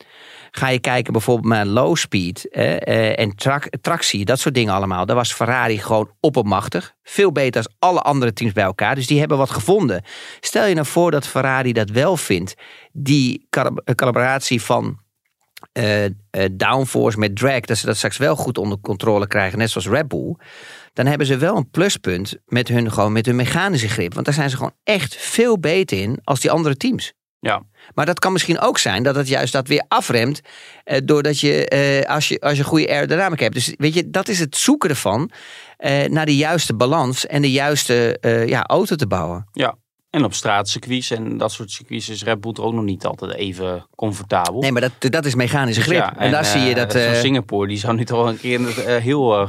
Ga je kijken bijvoorbeeld naar low speed eh, eh, en tractie, dat soort dingen allemaal. Daar was Ferrari gewoon oppermachtig. Veel beter dan alle andere teams bij elkaar. Dus die hebben wat gevonden. Stel je nou voor dat Ferrari dat wel vindt. Die cali- calibratie van eh, eh, downforce met drag, dat ze dat straks wel goed onder controle krijgen, net zoals Red Bull. Dan hebben ze wel een pluspunt met hun, gewoon met hun mechanische grip. Want daar zijn ze gewoon echt veel beter in als die andere teams. Ja. Maar dat kan misschien ook zijn dat het juist dat weer afremt. eh, doordat je, eh, als je, als je goede aerodynamica hebt. Dus weet je, dat is het zoeken ervan. eh, naar de juiste balans en de juiste eh, ja, auto te bouwen. ja. En op straatcircuits en dat soort circuits is Red Bull er ook nog niet altijd even comfortabel. Nee, maar dat, dat is mechanische grip. Ja, en, daar zie je eh, dat. eh, Singapore, die zou nu toch wel een keer eh, heel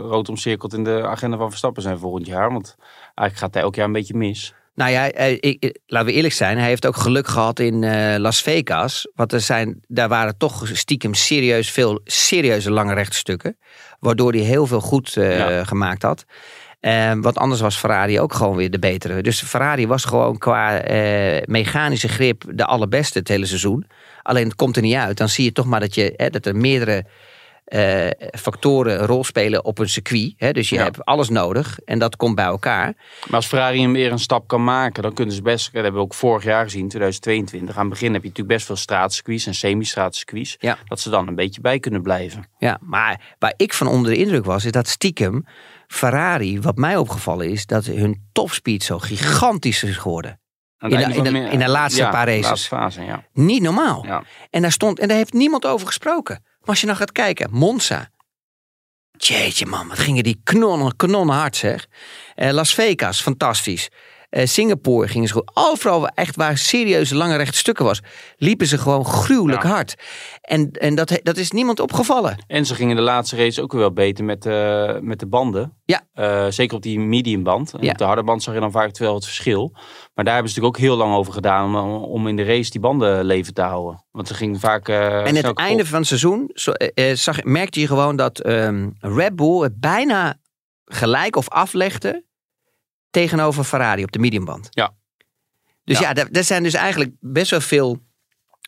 rood omcirkeld in de agenda van Verstappen zijn volgend jaar. Want eigenlijk gaat hij elk jaar een beetje mis. Nou ja, ik, laten we eerlijk zijn. Hij heeft ook geluk gehad in Las Vegas. Want er zijn, daar waren toch stiekem serieus veel serieuze lange rechtstukken. Waardoor hij heel veel goed Ja. gemaakt had. Eh, want anders was Ferrari ook gewoon weer de betere. Dus Ferrari was gewoon qua eh, mechanische grip de allerbeste het hele seizoen. Alleen het komt er niet uit. Dan zie je toch maar dat, je, hè, dat er meerdere eh, factoren een rol spelen op een circuit. Hè? Dus je Ja. hebt alles nodig en dat komt bij elkaar. Maar als Ferrari hem weer een stap kan maken, dan kunnen ze best. Dat hebben we ook vorig jaar gezien, 2022. Aan het begin heb je natuurlijk best veel straatcircuits en semi-straatcircuits. Ja. Dat ze dan een beetje bij kunnen blijven. Ja, maar waar ik van onder de indruk was, is dat stiekem Ferrari, wat mij opgevallen is, dat hun topspeed zo gigantisch is geworden. In de- in de- in de laatste ja, paar races. laatste fase, ja. Niet normaal. ja. En daar stond, en daar heeft niemand over gesproken. Maar als je nou gaat kijken, Monza. Jeetje man, wat gingen die kanonnen, kanonnen hard zeg. Eh, Las Vegas, fantastisch. Eh, Singapore gingen ze goed. Overal echt waar serieuze lange rechte stukken was, liepen ze gewoon gruwelijk Ja. hard. En, en dat, dat is niemand opgevallen. En ze gingen de laatste race ook weer wel beter met, eh, met de banden. Ja. Eh, zeker op die medium band. En Ja. Op de harde band zag je dan vaak wel het verschil. Maar daar hebben ze natuurlijk ook heel lang over gedaan om, om in de race die banden leven te houden. Want ze gingen vaak. En het einde van het seizoen zo, zag, merkte je gewoon dat ehm, Red Bull het bijna gelijk of aflegde tegenover Ferrari op de mediumband. Ja. Dus ja, daar zijn dus eigenlijk best wel veel.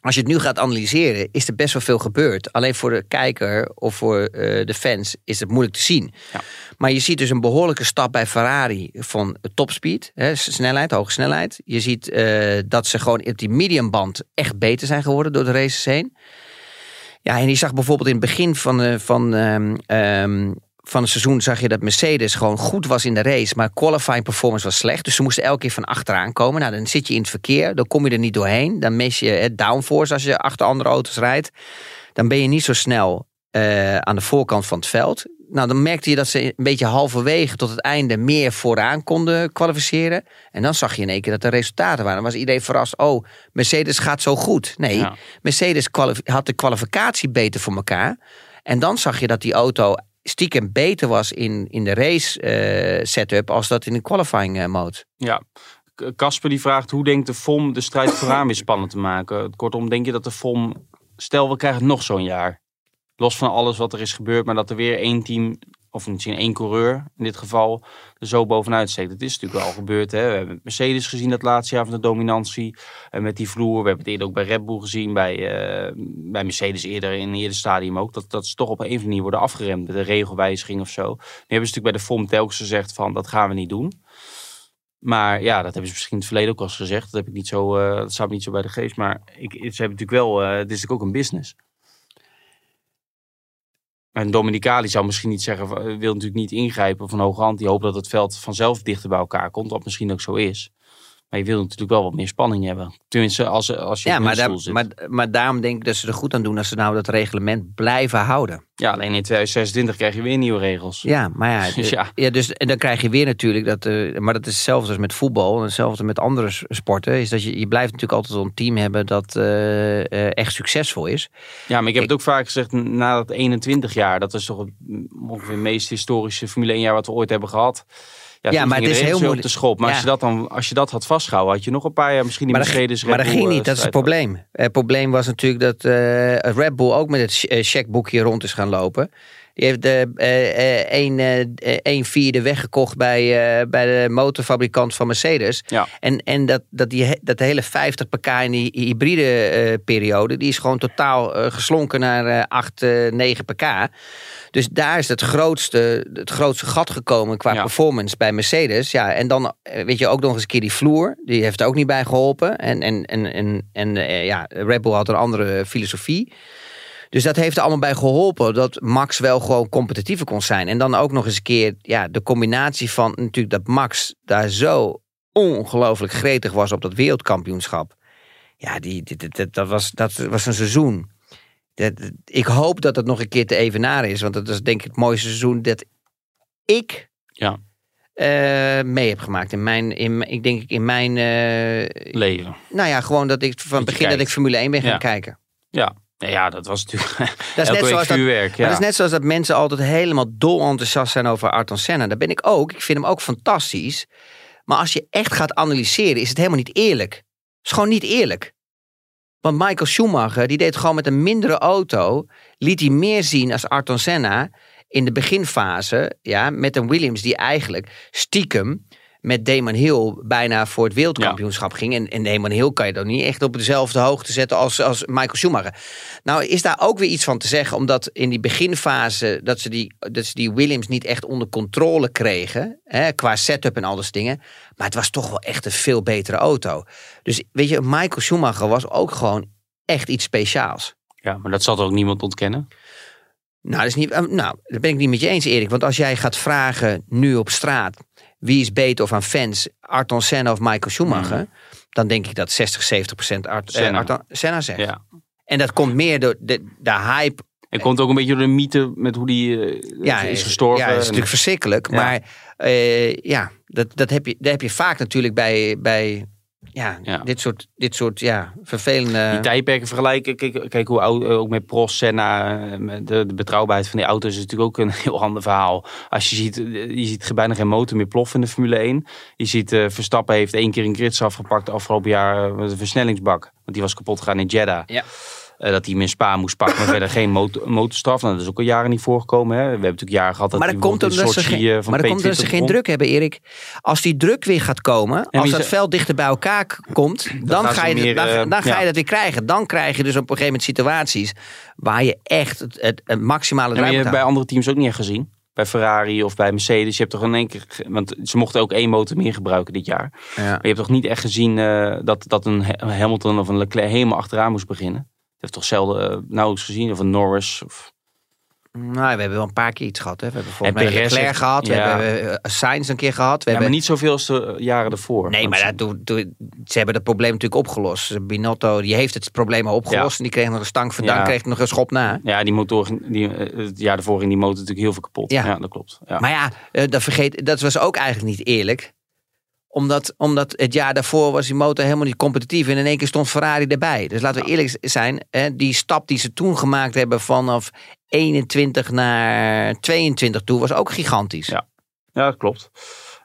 Als je het nu gaat analyseren, is er best wel veel gebeurd. Alleen voor de kijker of voor eh, de fans is het moeilijk te zien. Ja. Maar je ziet dus een behoorlijke stap bij Ferrari van topspeed, hè, snelheid, hoge snelheid. Je ziet eh, dat ze gewoon op die mediumband echt beter zijn geworden door de races heen. Ja, en je zag bijvoorbeeld in het begin van, eh, van, ehm, ehm, van het seizoen zag je dat Mercedes gewoon goed was in de race, maar qualifying performance was slecht. Dus ze moesten elke keer van achteraan komen. Nou, dan zit je in het verkeer, dan kom je er niet doorheen. Dan mis je het downforce als je achter andere auto's rijdt. Dan ben je niet zo snel eh, aan de voorkant van het veld. Nou, dan merkte je dat ze een beetje halverwege tot het einde meer vooraan konden kwalificeren. En dan zag je in één keer dat er resultaten waren. Dan was iedereen verrast. Oh, Mercedes gaat zo goed. Nee, Ja. Mercedes had de kwalificatie beter voor elkaar. En dan zag je dat die auto stiekem beter was in, in de race eh, setup als dat in de qualifying eh, mode. Ja. Casper die vraagt hoe denkt de FOM de strijd vooraan weer spannend te maken? Kortom, denk je dat de FOM, stel we krijgen nog zo'n jaar. Los van alles wat er is gebeurd, maar dat er weer één team of misschien één coureur in dit geval, er zo bovenuit steekt. Dat is natuurlijk wel gebeurd. Hè? We hebben Mercedes gezien dat laatste jaar van de dominantie. En met die vloer. We hebben het eerder ook bij Red Bull gezien. Bij, uh, bij Mercedes eerder in een eerder stadium ook. Dat, dat ze toch op een of andere manier worden afgeremd. Met een regelwijziging of zo. Nu hebben ze natuurlijk bij de FOM telkens gezegd van dat gaan we niet doen. Maar ja, dat hebben ze misschien in het verleden ook al eens gezegd. Dat, heb ik niet zo, uh, dat staat me niet zo bij de geest. Maar ik, ze hebben natuurlijk wel, uh, het is natuurlijk ook een business. En Dominicali zou misschien niet zeggen, wil natuurlijk niet ingrijpen van hoge hand. Die hoopt dat het veld vanzelf dichter bij elkaar komt, wat misschien ook zo is. Maar je wil natuurlijk wel wat meer spanning hebben. Tenminste, als, als je ja, op maar, zit. maar, maar daarom denk ik dat ze er goed aan doen als ze nou dat reglement blijven houden. Ja, alleen in 2026 krijg je weer nieuwe regels. Ja, maar ja, Dus ja. ja. dus en dan krijg je weer natuurlijk dat, eh, maar dat is hetzelfde als met voetbal en hetzelfde met andere sporten, is dat je, je blijft natuurlijk altijd een team hebben dat eh, eh, echt succesvol is. Ja, maar ik heb het ook vaak gezegd, na dat 21 jaar, dat is toch het ongeveer het meest historische Formule 1 jaar wat we ooit hebben gehad. Ja, maar het is heel weer op de schop. Maar Ja. als, je dat dan, als je dat had vastgehouden, had je nog een paar jaar misschien die Maar dat, Mercedes maar dat ging eh, niet, dat is het probleem. Het probleem was natuurlijk dat eh, Red Bull ook met het eh, checkboekje rond is gaan lopen. Die heeft de eh, een, een vierde weggekocht bij, bij de motorfabrikant van Mercedes. Ja. En, en dat, dat, die, dat hele 50 pk in die hybride periode, die is gewoon totaal geslonken naar eh 8, eh, 9 pk. Dus daar is het grootste, het grootste gat gekomen qua Ja. performance bij Mercedes. Ja, en dan eh, weet je ook nog eens een keer die vloer. Die heeft er ook niet bij geholpen. En, en, en, en, en eh, ja, Red Bull had een andere filosofie. Dus dat heeft er allemaal bij geholpen dat Max wel gewoon competitiever kon zijn. En dan ook nog eens een keer ja, de combinatie van natuurlijk dat Max daar zo ongelooflijk gretig was op dat wereldkampioenschap. Ja, die, die- die- dat, dat, was, dat was een seizoen. Ik hoop dat het nog een keer te evenaren is. Want dat is denk ik het mooiste seizoen dat ik Ja. eh, mee heb gemaakt. In mijn, in, ik denk in mijn, eh, Leven. nou ja, gewoon dat ik van het begin dat ik Formule 1 ben gaan Ja. kijken. Ja. Ja, dat was natuurlijk Dat is net zoals dat, vuurwerk. Maar Ja. dat is net zoals dat mensen altijd helemaal dol enthousiast zijn over Ayrton Senna. Dat ben ik ook. Ik vind hem ook fantastisch. Maar als je echt gaat analyseren, is het helemaal niet eerlijk. Het is gewoon niet eerlijk. Want Michael Schumacher, die deed gewoon met een mindere auto, liet hij meer zien als Ayrton Senna in de beginfase, ja, met een Williams die eigenlijk stiekem met Damon Hill bijna voor het wereldkampioenschap ging. En, en Damon Hill kan je dan niet echt op dezelfde hoogte zetten als, als Michael Schumacher. Nou is daar ook weer iets van te zeggen, omdat in die beginfase dat ze die, dat ze die Williams niet echt onder controle kregen, hè, qua setup en al dat dingen. Maar het was toch wel echt een veel betere auto. Dus weet je, Michael Schumacher was ook gewoon echt iets speciaals. ja, maar dat zal er ook niemand ontkennen. Nou, dat is niet, eh, nou, dat ben ik niet met je eens, Erik. Want als jij gaat vragen nu op straat wie is beter of aan fans, Ayrton Senna of Michael Schumacher, dan denk ik dat 60, 70 procent Art, eh, Senna. Ayrton Senna zegt. Ja. En dat komt meer door de, de hype. En komt ook een beetje door de mythe met hoe die eh, Ja, is gestorven. Ja, dat is En- natuurlijk verschrikkelijk. Ja. Maar eh, ja, dat, dat, heb je, dat heb je vaak natuurlijk bij, bij ja, Ja. Dit, soort, dit soort ja, vervelende... Die tijdperken vergelijken. Kijk, kijk hoe oud, ook met Prost, Senna, eh, de, de betrouwbaarheid van die auto's is natuurlijk ook een heel ander verhaal. Als je ziet, eh, je ziet bijna geen motor meer ploffen in de Formule 1. Je ziet, eh, Verstappen heeft één keer een grids afgepakt afgelopen jaar met een versnellingsbak. Want die was kapot gegaan in Jeddah. Ja. Eh, dat hij hem in Spa moest pakken, maar verder geen motor, motorstraf. Nou, dat is ook al jaren niet voorgekomen. Hè. We hebben natuurlijk jaren gehad dat maar dat komt bijvoorbeeld omdat ze, geen, eh, van maar dat komt omdat ze P20 geen druk hebben, Erik. Als die druk weer gaat komen, als dat ze- veld dichter bij elkaar komt, dan, gaan ga je, meer, dan, eh, dan ga je dat weer krijgen. Dan krijg je dus op een gegeven moment situaties waar je echt het, het, het maximale maar eruit je hebt bij andere teams ook niet echt gezien. Bij Ferrari of bij Mercedes. Je hebt toch in één keer. Want ze mochten ook één motor meer gebruiken dit jaar. Ja. Maar je hebt toch niet echt gezien eh, dat, dat een Hamilton of een Leclerc helemaal achteraan moest beginnen. Je hebt toch zelden uh, nauwelijks gezien. Of een Norris. Of... Nou, we hebben wel een paar keer iets gehad. Hè. We hebben En volgens mij Perez Leclerc heeft- gehad. We hebben eh, Sainz een keer gehad. We Ja, maar hebben... niet zoveel als de jaren ervoor. Nee, maar dat, doe- ze hebben dat probleem natuurlijk opgelost. Binotto die heeft het probleem al opgelost. En die kreeg nog een stank van Ja. dank, kreeg nog een schop na. Ja, die motor, die, eh, het jaar ervoor ging die motor natuurlijk heel veel kapot. Ja. Ja, dat klopt. Ja. Maar ja, eh, dat, vergeet, dat was ook eigenlijk niet eerlijk. Omdat, omdat het jaar daarvoor was die motor helemaal niet competitief. En in één keer stond Ferrari erbij. Dus laten we eerlijk zijn. Hè, die stap die ze toen gemaakt hebben vanaf 21 naar 22 toe was ook gigantisch. Ja. Ja, dat klopt.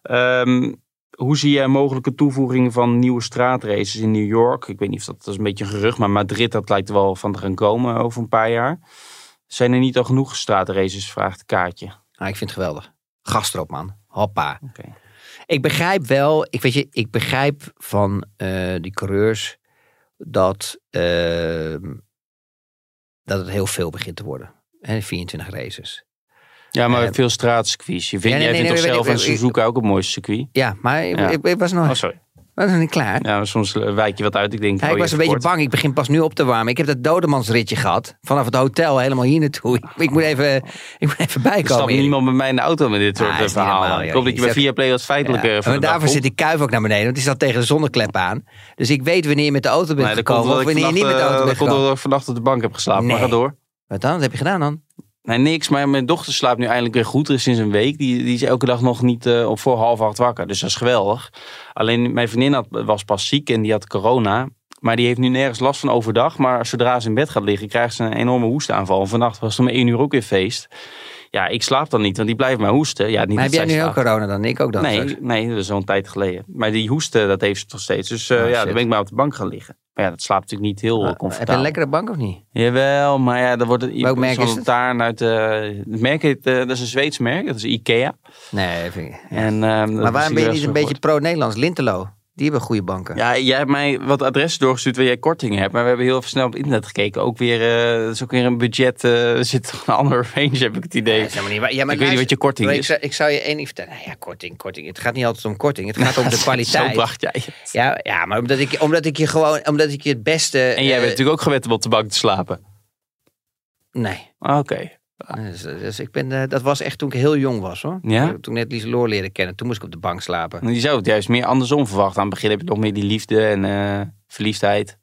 Ehm, hoe zie jij mogelijke toevoegingen van nieuwe straatraces in New York? Ik weet niet of dat, dat is een beetje een gerucht, maar Madrid dat lijkt er wel van te gaan komen over een paar jaar. Zijn er niet al genoeg straatraces? Vraagt Kaartje. Ah, ik vind het geweldig. Gas erop, man. Hoppa. Oké. Ik begrijp wel, ik weet je, ik begrijp van eh, die coureurs dat, ehm, dat het heel veel begint te worden. Hè, 24 races. Ja, maar Eh, veel straatcircuits. Je vindt, ja, nee, jij nee, vindt nee, toch zelf een ik- Suzuka ook het mooiste circuit? Ja, maar ik, Ja. ik, ik was, nog, Oh, sorry. Nog niet klaar. Ja, maar soms eh, wijk je wat uit. Ik denk, Ja, oh, ik was een beetje bang. Ik begin pas nu op te warmen. Ik heb dat dodemansritje gehad. Vanaf het hotel helemaal hier naartoe. Ik, ik moet, even, ik moet even Er stapt bijkomen. Niemand met mij in de auto met dit soort Ah, eh, verhalen. ik hoop dat je bij Viaplay wat feitelijke Ja, maar daarvoor zit die kuif ook naar beneden. Want die zat tegen de zonneklep aan. Dus ik weet wanneer je met de auto bent Nee, gekomen. Of ik wanneer je niet met de auto eh, bent dat komt gekomen. omdat ik vannacht op de bank heb geslapen. Maar Nee. ga door. Wat dan? Wat heb je gedaan dan? Nee, niks. Maar mijn dochter slaapt nu eindelijk weer goed. Er is sinds een week. Die, die is elke dag nog niet eh, op voor half acht wakker. Dus dat is geweldig. Alleen mijn vriendin had, was pas ziek en die had corona. Maar die heeft nu nergens last van overdag. Maar zodra ze in bed gaat liggen, krijgt ze een enorme hoestaanval. En vannacht was het om één uur ook weer feest. Ja, ik slaap dan niet, want die blijft maar hoesten. Ja, niet Maar heb jij nu ook corona dan? Ik ook dan. Nee, straks. nee, dat is al een tijd geleden. Maar die hoesten, dat heeft ze nog steeds. Dus Oh, ja, dan ben ik maar op de bank gaan liggen. Maar ja, dat slaapt natuurlijk niet heel Ah, Heb je comfortabel. een lekkere bank of niet? Jawel, maar ja, dan wordt het Welk merk is het? uit de. Het merk heet, eh, dat is een Zweeds merk, dat is Ikea. Nee, vind ik-. En, ehm, Maar waarom ben je niet een beetje pro-Nederlands? Lintelo. Die hebben goede banken. Ja, jij hebt mij wat adressen doorgestuurd waar jij kortingen hebt. Maar we hebben heel even snel op internet gekeken. Ook weer, eh, dat is ook weer een budget. eh, er zit toch een andere range, heb ik het idee. Is helemaal niet. Ja, maar ik weet niet wat je korting maar ik is. zou, ik zou je één ding vertellen. Nou ja, korting, korting. Het gaat niet altijd om korting. Het gaat om de Zo kwaliteit. bracht jij het. Ja, ja, maar omdat ik, omdat ik je gewoon, omdat ik je het beste. En jij eh, bent natuurlijk ook gewend om op de bank te slapen. Nee. Oké. Dus, dus ik ben, eh, dat was echt toen ik heel jong was hoor. Ja? Toen ik net Lieseloor leerde kennen. Toen moest ik op de bank slapen. Je zou het juist meer andersom verwachten. Aan het begin heb je nog meer die liefde en eh, verliefdheid.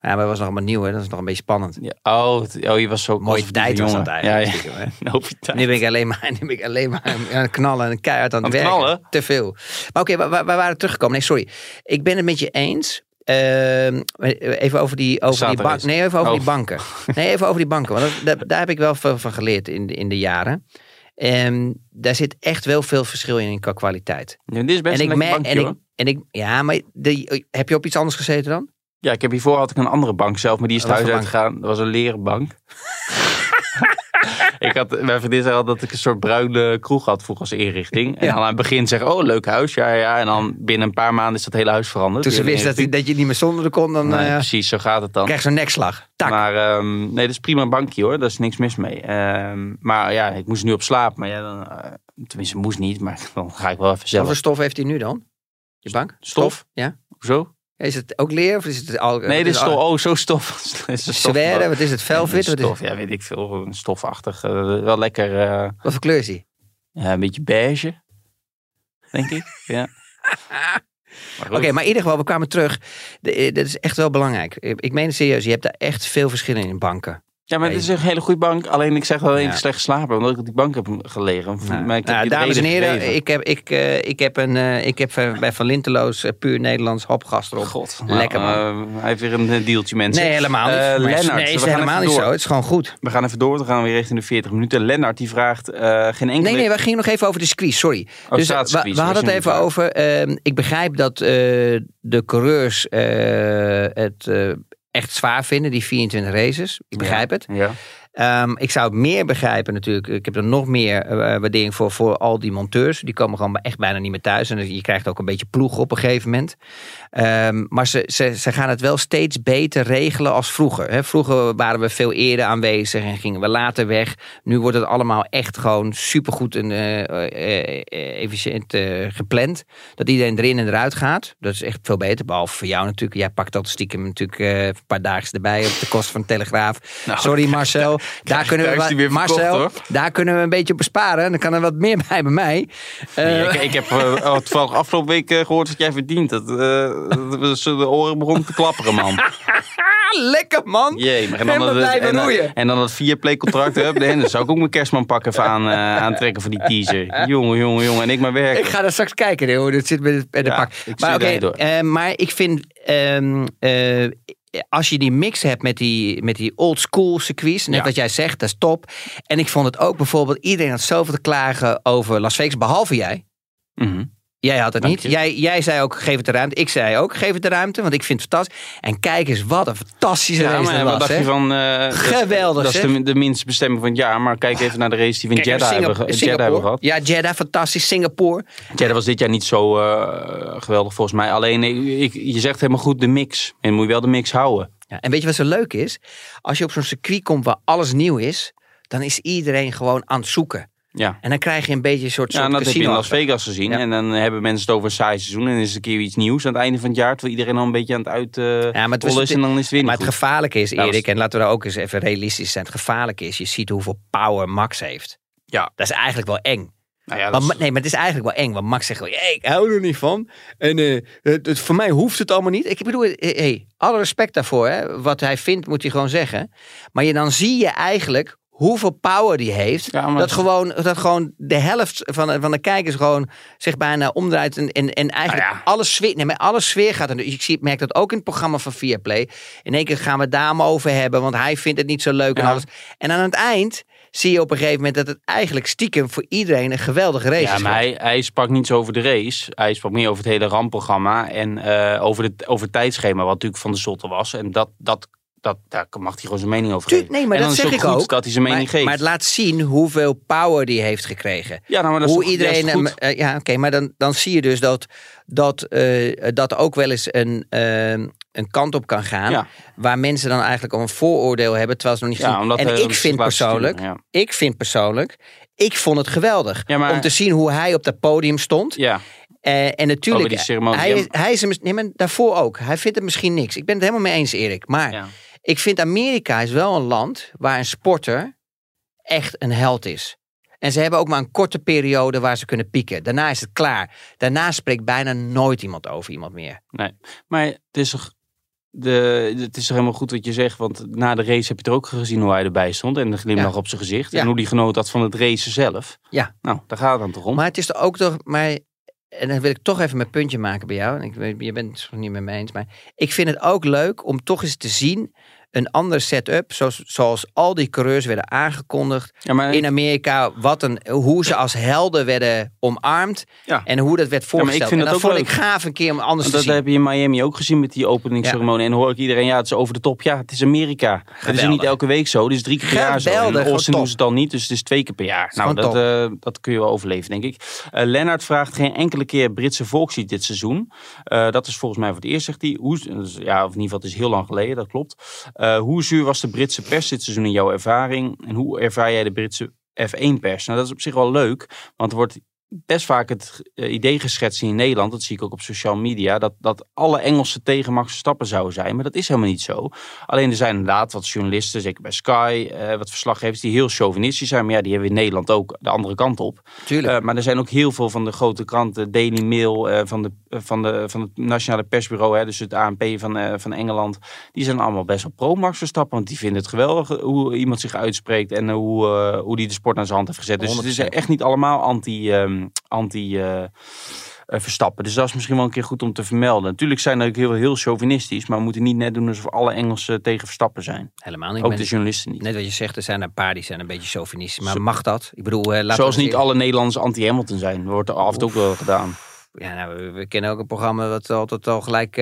Ja, maar dat was nog allemaal nieuw hè. Dat is nog een beetje spannend. Ja, oh, oh, je was zo Mooie die tijd was dat eigenlijk. Ja, hè. Tijd. Nu ben ik alleen maar, nu ben ik alleen maar aan het knallen en keihard aan het Aan het werken. knallen? Te veel. Maar oké, we waren teruggekomen. Nee, sorry. Ik ben het met je eens. Ehm, even over die, over die, bank, nee, even over Oh. die banken. Nee, even over die banken. Want dat, daar, daar heb ik wel veel van geleerd in de, in de jaren. En daar zit echt wel veel verschil in qua kwaliteit. Ja, dit is best en een ik lekker bankje, en ik, en ik, ja, maar de, heb je op iets anders gezeten dan? Ja, ik heb hiervoor had ik een andere bank zelf, maar die is thuis uitgegaan. Dat was een leren bank. ik had, mijn vriendin zei al dat ik een soort bruine kroeg had vroeger als inrichting. En dan aan het begin zeggen, oh leuk huis, ja ja. En dan binnen een paar maanden is dat hele huis veranderd. Toen ze Die hele wist dat, dat je niet meer zonder kon, dan. Nee, eh, precies, zo gaat het dan. krijg zo'n nekslag. Tak. Maar ehm, nee, dat is prima een bankje hoor. Daar is niks mis mee. Ehm, maar ja, ik moest nu op slaap. Maar ja, dan, eh, tenminste moest niet. Maar dan ga ik wel even Wat zelf. voor stof heeft hij nu dan? Je bank? Stof? Ja. Hoezo? Is het ook leer of is het al? Nee, dit is stof. Oh, zo stof. Zware, wat is het? Velvet? Wat, is, ja, weet ik veel. Een stofachtig. eh, wel lekker. eh, wat voor kleur is die? een beetje beige. Denk ik. Ja. Oké, maar in ieder geval, we kwamen terug. Eh, dat is echt wel belangrijk. Ik meen het serieus, je hebt daar echt veel verschillen in banken. Ja, maar het is een hele goede bank. Alleen ik zeg wel even Ja. slecht geslapen. Omdat ik op die bank heb gelegen. Nou, maar ik heb nou, je de dames en heren, gegeven. ik heb, ik, eh, ik heb, een, eh, ik heb bij Van Linteloos eh, puur Nederlands hopgast erop. God. Lekker, man. Nou, hij heeft weer een dealtje, mensen. Nee, helemaal niet. Lennart, nee, we is gaan helemaal niet door. zo. Het is gewoon goed. We gaan even door. We gaan weer richting de 40 minuten. Lennart die vraagt geen enkele... Nee, nee, we gingen nog even over de squeeze, sorry. Oh, dus we, we hadden het even over. ehm, ik begrijp dat de coureurs het echt zwaar vinden, die 24 races. Ik begrijp het. Ja. Ehm, ik zou het meer begrijpen natuurlijk. Ik heb er nog meer eh, waardering voor, voor al die monteurs. Die komen gewoon echt bijna niet meer thuis. En je krijgt ook een beetje ploeg op een gegeven moment. Ehm, maar ze, ze, ze gaan het wel steeds beter regelen als vroeger. Hè. Vroeger waren we veel eerder aanwezig en gingen we later weg. Nu wordt het allemaal echt gewoon supergoed en eh, eh, eh, efficiënt eh, gepland. Dat iedereen erin en eruit gaat. Dat is echt veel beter. Behalve voor jou natuurlijk. Jij pakt dat stiekem natuurlijk eh, een paar dagen erbij op de kosten van de Telegraaf. Nou, Sorry Marcel. Daar kunnen, we, wat- verkocht, Marcel hoor. daar kunnen we een beetje op besparen. Dan kan er wat meer bij bij mij. Eh, Nee, ik, ik heb uh, toevallig afgelopen week eh, gehoord wat jij verdient. Dat, eh, dat ze de oren begonnen te klapperen, man. lekker man. Jee, maar en dan, dat- en, dan- en dan dat vierplay contract. Hup, nee, dan zou ik ook mijn kerstman pakken even aan, eh, aantrekken voor die teaser. Jongen, jongen, jongen. En ik maar werken. Ik ga daar straks kijken hè, hoe dit zit met het, met de Ja, pak. ik Maar, oké, eh, maar ik vind... ehm, eh, als je die mix hebt met die, met die old school circuits, net Ja. wat jij zegt, dat is top. En ik vond het ook bijvoorbeeld, iedereen had zoveel te klagen over Las Vegas, behalve jij. Mhm. Jij had het Dank niet. je. Jij, jij zei ook, geef het de ruimte. Ik zei ook, geef het de ruimte, want ik vind het fantastisch. En kijk eens, wat een fantastische Ja, race maar dat wat dacht je van... eh, dat is- Geweldig, Dat is zeg. de, de minste bestemming van het jaar. Maar kijk even naar de race die we in Kijk, Jeddah hebben, Singapore- Jeddah hebben gehad. Ja, Jeddah, fantastisch. Singapore. Jeddah was dit jaar niet zo eh, geweldig volgens mij. Alleen, ik, ik- je zegt helemaal goed de mix. En moet je wel de mix houden. Ja, en weet je wat zo leuk is? Als je op zo'n circuit komt waar alles nieuw is, dan is iedereen gewoon aan het zoeken. Ja. En dan krijg je een beetje een soort, Ja, soort dat heb je in Las. Vegas gezien. Ja. En dan hebben mensen het over een saai seizoen. En dan is het een keer iets nieuws aan het einde van het jaar. Terwijl iedereen al een beetje aan het uit eh Ja, maar het is. En dan is het weer Maar het gevaarlijke is, Dat was- Erik, en laten we daar ook eens even realistisch zijn. Het gevaarlijke is, je ziet hoeveel power Max heeft. Ja. Dat is eigenlijk wel eng. Nou ja, Maar, is- Ma- nee, maar het is eigenlijk wel eng. Want Max zegt gewoon, hey, ik hou er niet van. En eh, het, het- voor mij hoeft het allemaal niet. Ik bedoel, eh, hey, alle respect daarvoor. Hè. Wat hij vindt, moet hij gewoon zeggen. Maar je, dan zie je eigenlijk hoeveel power die heeft. Ja, maar- dat, gewoon, dat gewoon de helft van, de- van de kijkers gewoon zich bijna omdraait. En, en, en eigenlijk Nou ja. alle, sfeer, nee, alle sfeer gaat er. Ik zie, merk dat ook in het programma van Viaplay. In één keer gaan we het daar over hebben. Want hij vindt het niet zo leuk en Ja. alles. En aan het eind zie je op een gegeven moment dat het eigenlijk stiekem voor iedereen een geweldige race Ja, is. maar hij, hij sprak niet zo over de race. Hij sprak meer over het hele ramprogramma. En eh, over, het, over het tijdschema, wat natuurlijk van de zotte was. En dat, dat, dat, daar mag hij gewoon zijn mening over geven. nee, maar en dat is zeg ik goed ook. dat hij zijn mening maar, geeft. maar het laat zien hoeveel power die heeft gekregen. ja, nou, maar dat is Hoe toch- iedereen. is hem- eh, ja, oké, maar dan, dan zie je dus dat dat, eh, dat ook wel eens een, eh, een kant op kan gaan. Ja. Waar mensen dan eigenlijk al een vooroordeel hebben, terwijl ze nog niet Ja, omdat, En ik ze vind persoonlijk, sturen, ik vind persoonlijk, ik vond het geweldig. Ja, maar- Om te zien hoe hij op dat podium stond. Ja, en natuurlijk, hij, hij is mis- nee, maar daarvoor ook. Hij vindt het misschien niks. Ik ben het helemaal mee eens, Erik. Maar ja. Ik vind Amerika is wel een land waar een sporter echt een held is. En ze hebben ook maar een korte periode waar ze kunnen pieken. Daarna is het klaar. Daarna spreekt bijna nooit iemand over iemand meer. Nee, maar het is toch... De, het is toch helemaal goed wat je zegt, want na de race heb je er ook gezien hoe hij erbij stond en de glimlach Ja. op zijn gezicht Ja. en hoe die genoot had van het racen zelf. Ja. Nou, daar gaat het dan toch om. Maar het is er ook toch. Maar, en dan wil ik toch even mijn puntje maken bij jou. Ik, je bent het niet met me eens. Maar ik vind het ook leuk om toch eens te zien. Een andere setup. Zoals, zoals al die coureurs werden aangekondigd. ja, in Amerika. Wat een, hoe ze als helden werden omarmd. Ja. En hoe dat werd maar ik voorgesteld. vind en dat dat ook vond ik gaaf een keer om anders te dat zien. heb je in Miami ook gezien met die openingsceremonie. En dan hoor ik iedereen, ja, het is over de top. Ja, het is Amerika. Het is niet elke week zo. Het is drie keer per jaar zo. In Austin doen ze het al niet, dus het is twee keer per jaar. Nou, dat, eh, dat kun je wel overleven, denk ik. Eh Lennart vraagt geen enkele keer Britse volkslied dit seizoen. Eh, dat is volgens mij voor het eerst, zegt hij. Hoe, ja, of in ieder geval, het is heel lang geleden, dat klopt. Eh, hoe zuur was de Britse pers dit seizoen in jouw ervaring? En hoe ervaar jij de Britse F1-pers? Nou, dat is op zich wel leuk, want er wordt best vaak het eh, idee geschetst in Nederland, dat zie ik ook op social media, dat, dat alle Engelsen tegen Max Verstappen zouden zijn. Maar dat is helemaal niet zo. Alleen er zijn inderdaad wat journalisten, zeker bij Sky, eh, wat verslaggevers, die heel chauvinistisch zijn. Maar ja, die hebben in Nederland ook de andere kant op. Tuurlijk. Eh, maar er zijn ook heel veel van de grote kranten, Daily Mail, eh, van, de, van, de, van het Nationale Persbureau, hè, dus het ANP van, van Engeland. Die zijn allemaal best wel pro-Max Verstappen, want die vinden het geweldig hoe iemand zich uitspreekt en hoe, hoe die de sport naar zijn hand heeft gezet. Dus het is 100%. echt niet allemaal anti, ehm, anti eh, eh. Dus dat is misschien wel een keer goed om te vermelden. Natuurlijk zijn er ook heel, heel chauvinistisch, maar we moeten niet net doen alsof alle Engelsen tegen Verstappen zijn. Helemaal niet. Ook ben- de journalisten niet. Net wat je zegt, er zijn een paar die zijn een beetje chauvinistisch. Maar mag dat? Ik bedoel, laten Zoals niet alle Nederlanders anti-Hamilton zijn. Dat wordt er af en toe ook wel gedaan. Ja, nou, we, we kennen ook een programma dat altijd al gelijk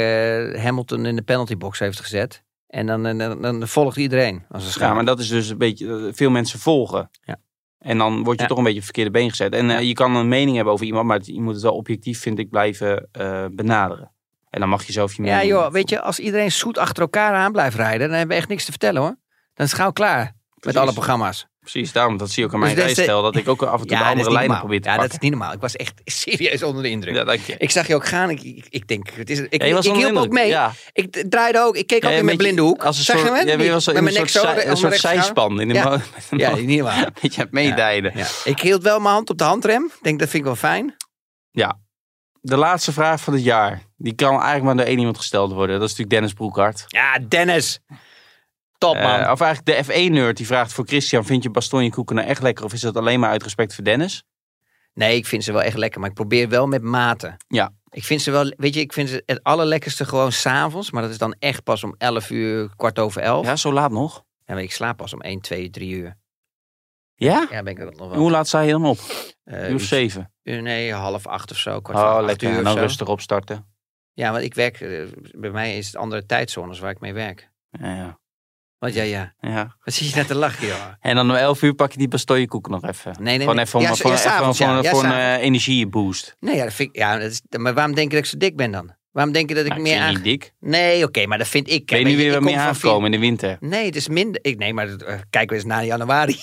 Hamilton in de penaltybox heeft gezet. En dan, dan, dan volgt iedereen als een. Ja, maar dat is dus een beetje, veel mensen volgen. Ja. En dan word je Ja. toch een beetje op verkeerde been gezet. En eh, je kan een mening hebben over iemand, maar je moet het wel objectief, vind ik, blijven eh, benaderen. En dan mag je zelf je Ja, mening... joh, weet je, als iedereen zoet achter elkaar aan blijft rijden, dan hebben we echt niks te vertellen hoor. Dan is het gauw klaar met alle programma's. Precies, daarom, dat zie je ook aan Dus mijn dat de- rijstijl, dat ik ook af en toe de dat andere lijnen probeer te Ja, dat pakken. is niet normaal. Ik was echt serieus onder de indruk. Ja, dank je. Ik zag je ook gaan. Ik, ik, ik denk, het is, ik, Ja, ik hielp ook mee. Ja. Ik draaide ook. Ik keek ook Ja, in mijn blinde hoek. Als een Zag soort, je ja, was Met mijn nek zo. een soort zijspan. In de Ja. Ja, niet normaal. Beetje aan meedijden. Ja. Ik hield wel mijn hand op de handrem. Ik denk, dat vind ik wel fijn. De laatste vraag van het jaar. Die kan eigenlijk maar door één iemand gesteld worden. Dat is natuurlijk Dennis Broekhart. Ja, Dennis. Top man. Eh, of eigenlijk de F1-nerd die vraagt voor Christian: Vind je bastonjekoeken nou echt lekker? Of is dat alleen maar uit respect voor Dennis? Nee, ik vind ze wel echt lekker, maar ik probeer wel met mate. Ja. Ik vind ze wel, weet je, ik vind ze het allerlekkerste gewoon s'avonds, maar dat is dan echt pas om 11 uur, kwart over 11. Ja, zo laat nog. En ik slaap pas om 1, 2, 3 uur. Ja? Ja, ben ik er nog wel. Hoe laat sta je dan op? Eh, Uur of uur- zeven? uur- nee, half acht of zo. Kwart Oh, acht lekker. uur En dan rustig opstarten. Ja, want ik werk, eh, bij mij is het andere tijdzones waar ik mee werk. Ja, ja. Want ja, ja. ja. Wat zie je net te lachen, joh? En dan om 11 uur pak je die bastoienkoek nog even. Nee, nee, Gewoon even om, Ja, voor, ja, even s'avonds, voor, ja. een- Ja, voor een s'avonds. eh, energieboost. Nee, ja, dat vind ik, ja, dat is, maar waarom denk je dat ik zo dik ben dan? Waarom denk je dat ik Nou, meer aan... niet dik. Nee, oké, maar dat vind ik. Ben je nu weer wat meer aangekomen in de winter? Nee, het is minder. Ik, nee, maar uh, kijk eens na januari.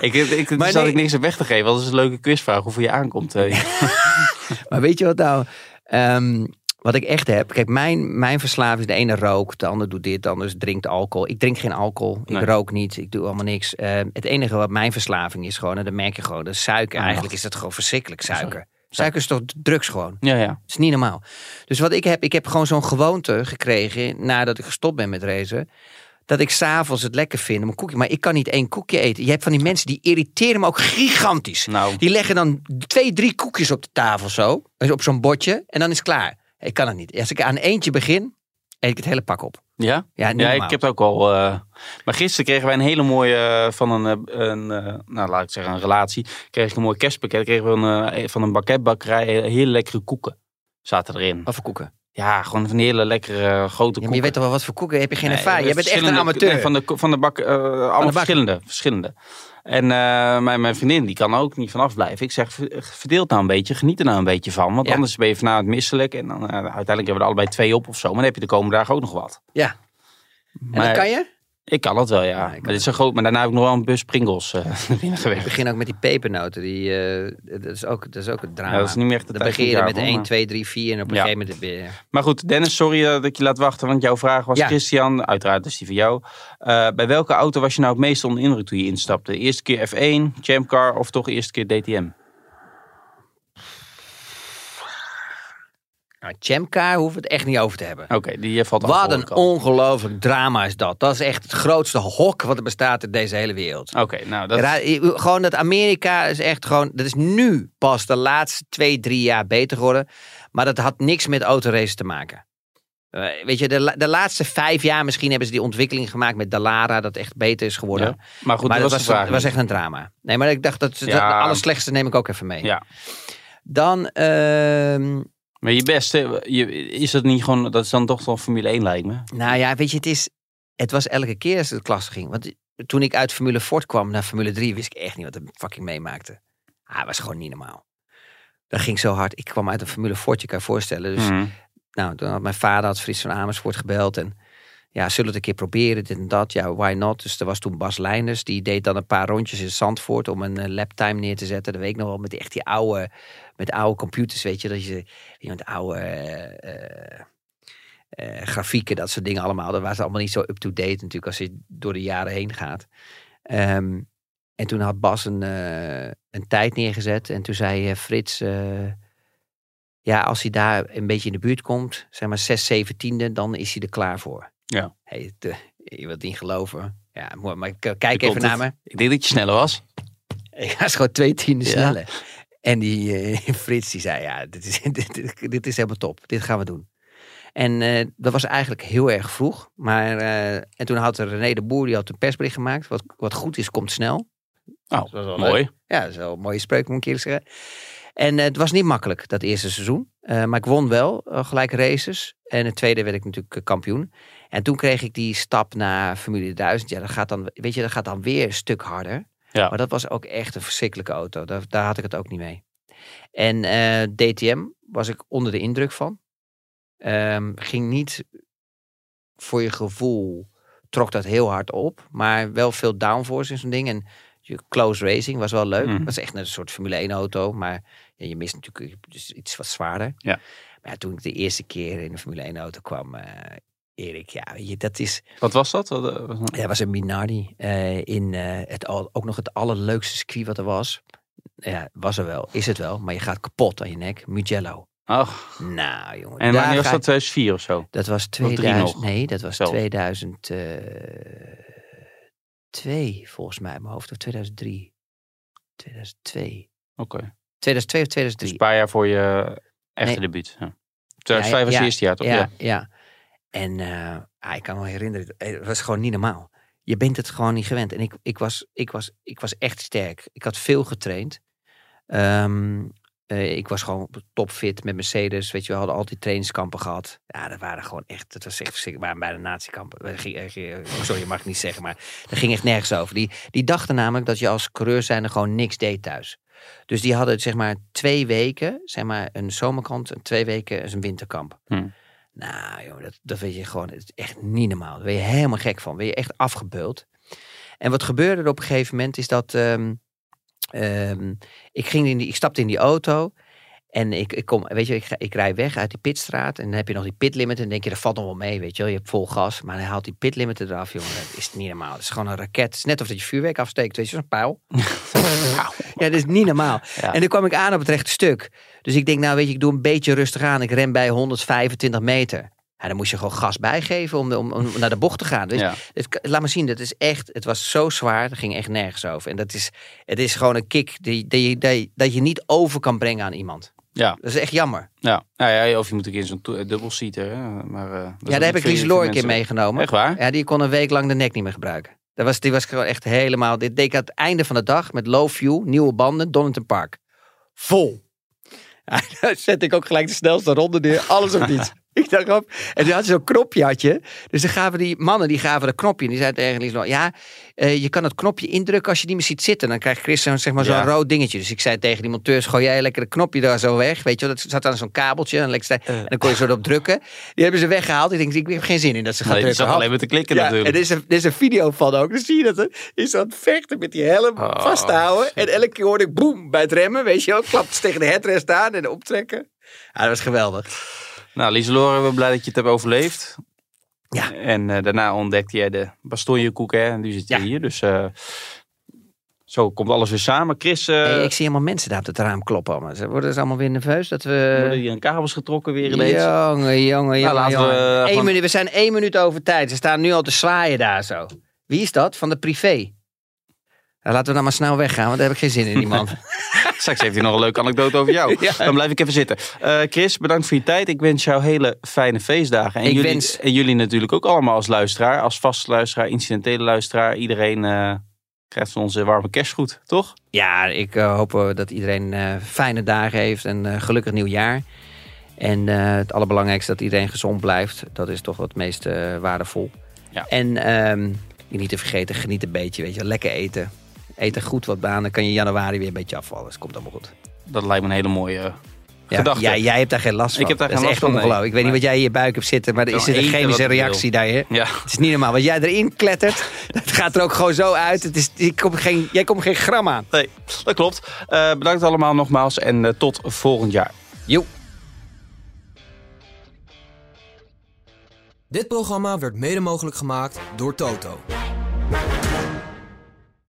Ik, ik, ik nee. ik niks op weg te geven. want Dat is een leuke quizvraag. Hoeveel je aankomt. eh. maar weet je wat nou? Ehm, wat ik echt heb. Kijk, mijn, mijn verslaving is de ene rookt, de ander doet dit, de ander drinkt alcohol. Ik drink geen alcohol. Ik Nee. rook niet. Ik doe allemaal niks. Ehm, het enige wat mijn verslaving is gewoon, en dat merk je gewoon, dat suiker. Ah, Eigenlijk is dat gewoon verschrikkelijk suiker. Suiker is toch drugs gewoon? ja, ja. Het is niet normaal. Dus wat ik heb, ik heb gewoon zo'n gewoonte gekregen nadat ik gestopt ben met racen. Dat ik s'avonds het lekker vind om een koekje. Maar ik kan niet één koekje eten. Je hebt van die mensen die irriteren me ook gigantisch. Nou, Die leggen dan twee, drie koekjes op de tafel zo. dus Op zo'n bordje. En dan is het klaar. Ik kan het niet. Als ik aan eentje begin, eet ik het hele pak op. ja? Ja, Ja, ik heb het ook al. eh, Maar gisteren kregen wij een hele mooie eh, van een, eh, een nou laat ik zeggen, een relatie. Kreeg ik een mooi kerstpakket. Kregen we een, van een bakketbakkerij hele lekkere koeken. Zaten erin. Wat voor koeken? Ja, gewoon van hele lekkere grote Ja, maar koeken. je weet toch wel wat voor koeken? Heb je geen Nee, ervaring? Je bent echt een amateur. nee, van de, van de bak, allemaal verschillende, verschillende. En eh, mijn, mijn vriendin die kan ook niet vanaf blijven. Ik zeg, ver- verdeel nou een beetje, geniet er nou een beetje van. Want Ja. anders ben je vanavond misselijk. En dan, eh, uiteindelijk hebben we er allebei twee op of zo. Maar dan heb je de komende dagen ook nog wat. Ja. En Maar dat kan je? Ik kan het wel, ja. Maar, dit is zo groot, maar daarna heb ik nog wel een bus Pringles eh naar binnen Ik gewerkt. begin ook met die pepernoten. Die, eh, dat, is ook, dat is ook een drama. Ja, dat is niet meer echt Dan begin je het met jaar 1, voor, 2, 3, 4 en op een Ja. gegeven moment je... Maar goed, Dennis, sorry eh, dat ik je laat wachten. Want jouw vraag was. Christian, uiteraard is die van jou. Bij welke auto was je nou het meest onder de indruk toen je instapte? Eerste keer F1, Champ Car of toch eerste keer DTM? Nou, Chamcar hoeven we het echt niet over te hebben. Oké, die eh, valt. Wat een ongelooflijk drama is dat. Dat is echt het grootste hok wat er bestaat in deze hele wereld. Oké, nou dat... Ra- Gewoon dat Amerika is echt gewoon. Dat is nu pas de laatste twee, drie jaar beter geworden. Maar dat had niks met autoracen te maken. Eh, weet je, de, de laatste vijf jaar misschien hebben ze die ontwikkeling gemaakt met Dallara. Dat echt beter is geworden. Ja. Maar goed, maar dat dat was was, was echt een drama. Nee, maar ik dacht dat dat Ja. het allerslechtste neem ik ook even mee. Ja. Dan, ehm, Maar je beste, je, is dat niet gewoon... Dat is dan toch wel Formule 1 lijkt me. nou ja, weet je, het is. Het was elke keer als het klasse ging. Want toen ik uit Formule Ford kwam naar Formule 3, wist ik echt niet wat er fucking meemaakte. Ah, was gewoon niet normaal. Dat ging zo hard. Ik kwam uit een Formule Ford, je kan je voorstellen. Dus Mhm. nou, toen had mijn vader, had Frits van Amersfoort gebeld. En ja, zullen we het een keer proberen, dit en dat. Ja, why not? Dus er was toen Bas Leijners. Die deed dan een paar rondjes in Zandvoort om een eh, laptime neer te zetten. Dat weet ik nog wel, met echt die oude, met oude computers, weet je. Dat je, je met oude eh, eh, eh, grafieken, dat soort dingen allemaal. Dat was allemaal niet zo up-to-date natuurlijk als je door de jaren heen gaat. Ehm, en toen had Bas een, een tijd neergezet. En toen zei Frits... ja, als hij daar een beetje in de buurt komt, zeg maar 6, 7 tiende, dan is hij er klaar voor. Ja. Hey, de, je wilt niet geloven. Ja, maar kijk even naar het. me. Ik denk dat je sneller was. Ik was gewoon twee tienden Ja. sneller. En die eh, Frits die zei, ja, dit is, dit, dit, dit is helemaal top. Dit gaan we doen. En eh, dat was eigenlijk heel erg vroeg. Maar, eh, en toen had René de Boer, die had een persbericht gemaakt. Wat, wat goed is, komt snel. Oh, Dat was wel mooi. Ja, dat is wel een mooie spreuk, moet ik eerlijk zeggen. En het was niet makkelijk, dat eerste seizoen. Eh, maar ik won wel gelijk races. En het tweede werd ik natuurlijk kampioen. En toen kreeg ik die stap naar Formule 1000. Ja, dat gaat dan, weet je, dat gaat dan weer een stuk harder. Ja. Maar dat was ook echt een verschrikkelijke auto. Daar, daar had ik het ook niet mee. En eh, DTM was ik onder de indruk van. Ehm, ging niet voor je gevoel, trok dat heel hard op. Maar wel veel downforce in zo'n ding. En je close racing was wel leuk. Mhm. Het was echt een soort Formule 1 auto. Maar ja, je mist natuurlijk dus iets wat zwaarder. Ja. Maar ja, toen ik de eerste keer in een Formule 1 auto kwam, eh, Erik, ja, je, dat is... Wat was dat? Wat, eh, was- Ja, was een Minardi eh, in eh, het al, ook nog het allerleukste circuit wat er was. Ja, was er wel, is het wel, maar je gaat kapot aan je nek. Mugello. Oh, Nou, jongen. en wanneer was dat? ik- 2004 of zo? Dat was drie 2000. nog? Nee, dat was Zelfs. 2002 volgens mij, in mijn hoofd. Of 2003. 2002. Oké. 2002 of Dus 2003. een paar jaar voor je echte Nee. debuut. Ja. 2005 was ja, je eerste jaar, toch? Ja, Ja. En ah, ik kan me herinneren, het was gewoon niet normaal. je bent het gewoon niet gewend. En ik, ik, was, ik, was, ik was echt sterk. Ik had veel getraind. Ehm, eh, ik was gewoon topfit met Mercedes. Weet je, we hadden altijd trainingskampen gehad. Ja, dat waren gewoon echt, dat was echt verschrikkelijk. Bij de natiekampen. Eh, eh, Sorry, mag niet zeggen, maar dat ging echt nergens over. Die, die dachten namelijk dat je als coureur zijnde gewoon niks deed thuis. Dus die hadden zeg maar twee weken, zeg maar een zomerkamp en twee weken een winterkamp. Hmm. Nou joh, dat, dat weet je gewoon, het is echt niet normaal. Daar ben je helemaal gek van. Ben je echt afgebeuld. En wat gebeurde er op een gegeven moment is dat ehm, ehm, ik, ging in die, ik stapte in die auto en ik, ik kom, weet je, ik, ik rij weg uit die pitstraat en dan heb je nog die pitlimit en dan denk je, dat valt nog wel mee, weet je wel. Je hebt vol gas, maar hij haalt die pitlimit eraf, jongen. Dat is niet normaal. Het is gewoon een raket. Het is net of dat je vuurwerk afsteekt, weet je, zo'n pijl. ja, dat is niet normaal. Ja. En dan kwam ik aan op het rechte stuk. Dus ik denk, nou weet je, ik doe een beetje rustig aan. Ik ren bij 125 meter. Ja, dan moest je gewoon gas bijgeven om, om, om naar de bocht te gaan. Dus Ja. het, laat maar zien, dat is echt, het was zo zwaar, dat ging echt nergens over. En dat is, het is gewoon een kick die, die, dat je niet over kan brengen aan iemand. Ja, Dat is echt jammer. ja. Nou ja, of je moet een keer in zo'n dubbelseater. Maar, eh, ja, ook daar heb ik Lies een keer meegenomen. Echt waar? Ja, die kon een week lang de nek niet meer gebruiken. Dat was, die was gewoon echt helemaal, dit deed ik aan het einde van de dag met low view, nieuwe banden, Donington Park. Vol. Zet ik ook gelijk de snelste ronde neer, alles of niets. Ik dacht op. En toen had ze zo'n knopje, had je. Dus dan gaven die mannen, die gaven dat knopje. En die zeiden tegen Lies Loor, ja, eh, je kan het knopje indrukken als je niet meer ziet zitten. Dan krijgt Chris zo'n zeg maar, zo'n Ja. rood dingetje. Dus ik zei tegen die monteurs, gooi jij lekker het knopje daar zo weg. Weet je wel, dat zat aan zo'n kabeltje. En, dan kon je zo erop drukken. Die hebben ze weggehaald. Ik denk, ik heb geen zin in dat ze gaan Nee, drukken. zat alleen maar te klikken Ja, natuurlijk. en er is, een, er is een video van ook. Dan zie je dat er is aan het vechten met die helm Oh, vast te houden. En elke keer hoorde ik boem bij het remmen. Weet je wel, klapt tegen de headrest aan en optrekken. Ja, dat was geweldig. Nou, Lieselore, we blij dat je het hebt overleefd. Ja. En eh, daarna ontdekte jij de bastonjekoek, hè. En nu zit je Ja. hier, dus... eh, zo komt alles weer samen. Chris, eh Hey, ik zie helemaal mensen daar op het raam kloppen. allemaal. Ze worden ze allemaal weer nerveus dat worden we... hier aan kabels getrokken weer ineens. Jongen, jongen, jongen. laten jongen. we Eén gewoon- minuut, we zijn één minuut over tijd. Ze staan nu al te zwaaien daar zo. Wie is dat? Van de privé? Ja, laten we dan maar snel weggaan, want daar heb ik geen zin in, die man. Straks heeft hij nog een leuke anekdote over jou. Ja. Dan blijf ik even zitten. Eh, Chris, bedankt voor je tijd. Ik wens jou hele fijne feestdagen. En, Ik jullie, wens- en jullie natuurlijk ook allemaal als luisteraar. Als vaste luisteraar, incidentele luisteraar. Iedereen eh, krijgt van onze warme kerstgoed, toch? Ja, ik eh, hoop dat iedereen eh, fijne dagen heeft en eh, gelukkig nieuwjaar. En het allerbelangrijkste dat iedereen gezond blijft. Dat is toch het meest waardevol. Ja. En je niet te vergeten, geniet een beetje. Weet je, lekker eten. Eet er goed wat aan, dan kan je januari weer een beetje afvallen. Dus het komt allemaal goed. Dat lijkt me een hele mooie Ja, gedachte. jij, jij hebt daar geen last van. Ik heb daar dat geen is last echt van, nee. ongelooflijk. Ik weet niet wat jij in je buik hebt zitten, maar er is een chemische ik reactie daar. Hè? Ja, Het is niet normaal. Wat jij erin klettert, dat gaat er ook gewoon zo uit. Het is, je komt geen, jij komt geen gram aan. nee, dat klopt. Eh, bedankt allemaal nogmaals en eh, tot volgend jaar. Joe. Dit programma werd mede mogelijk gemaakt door Toto.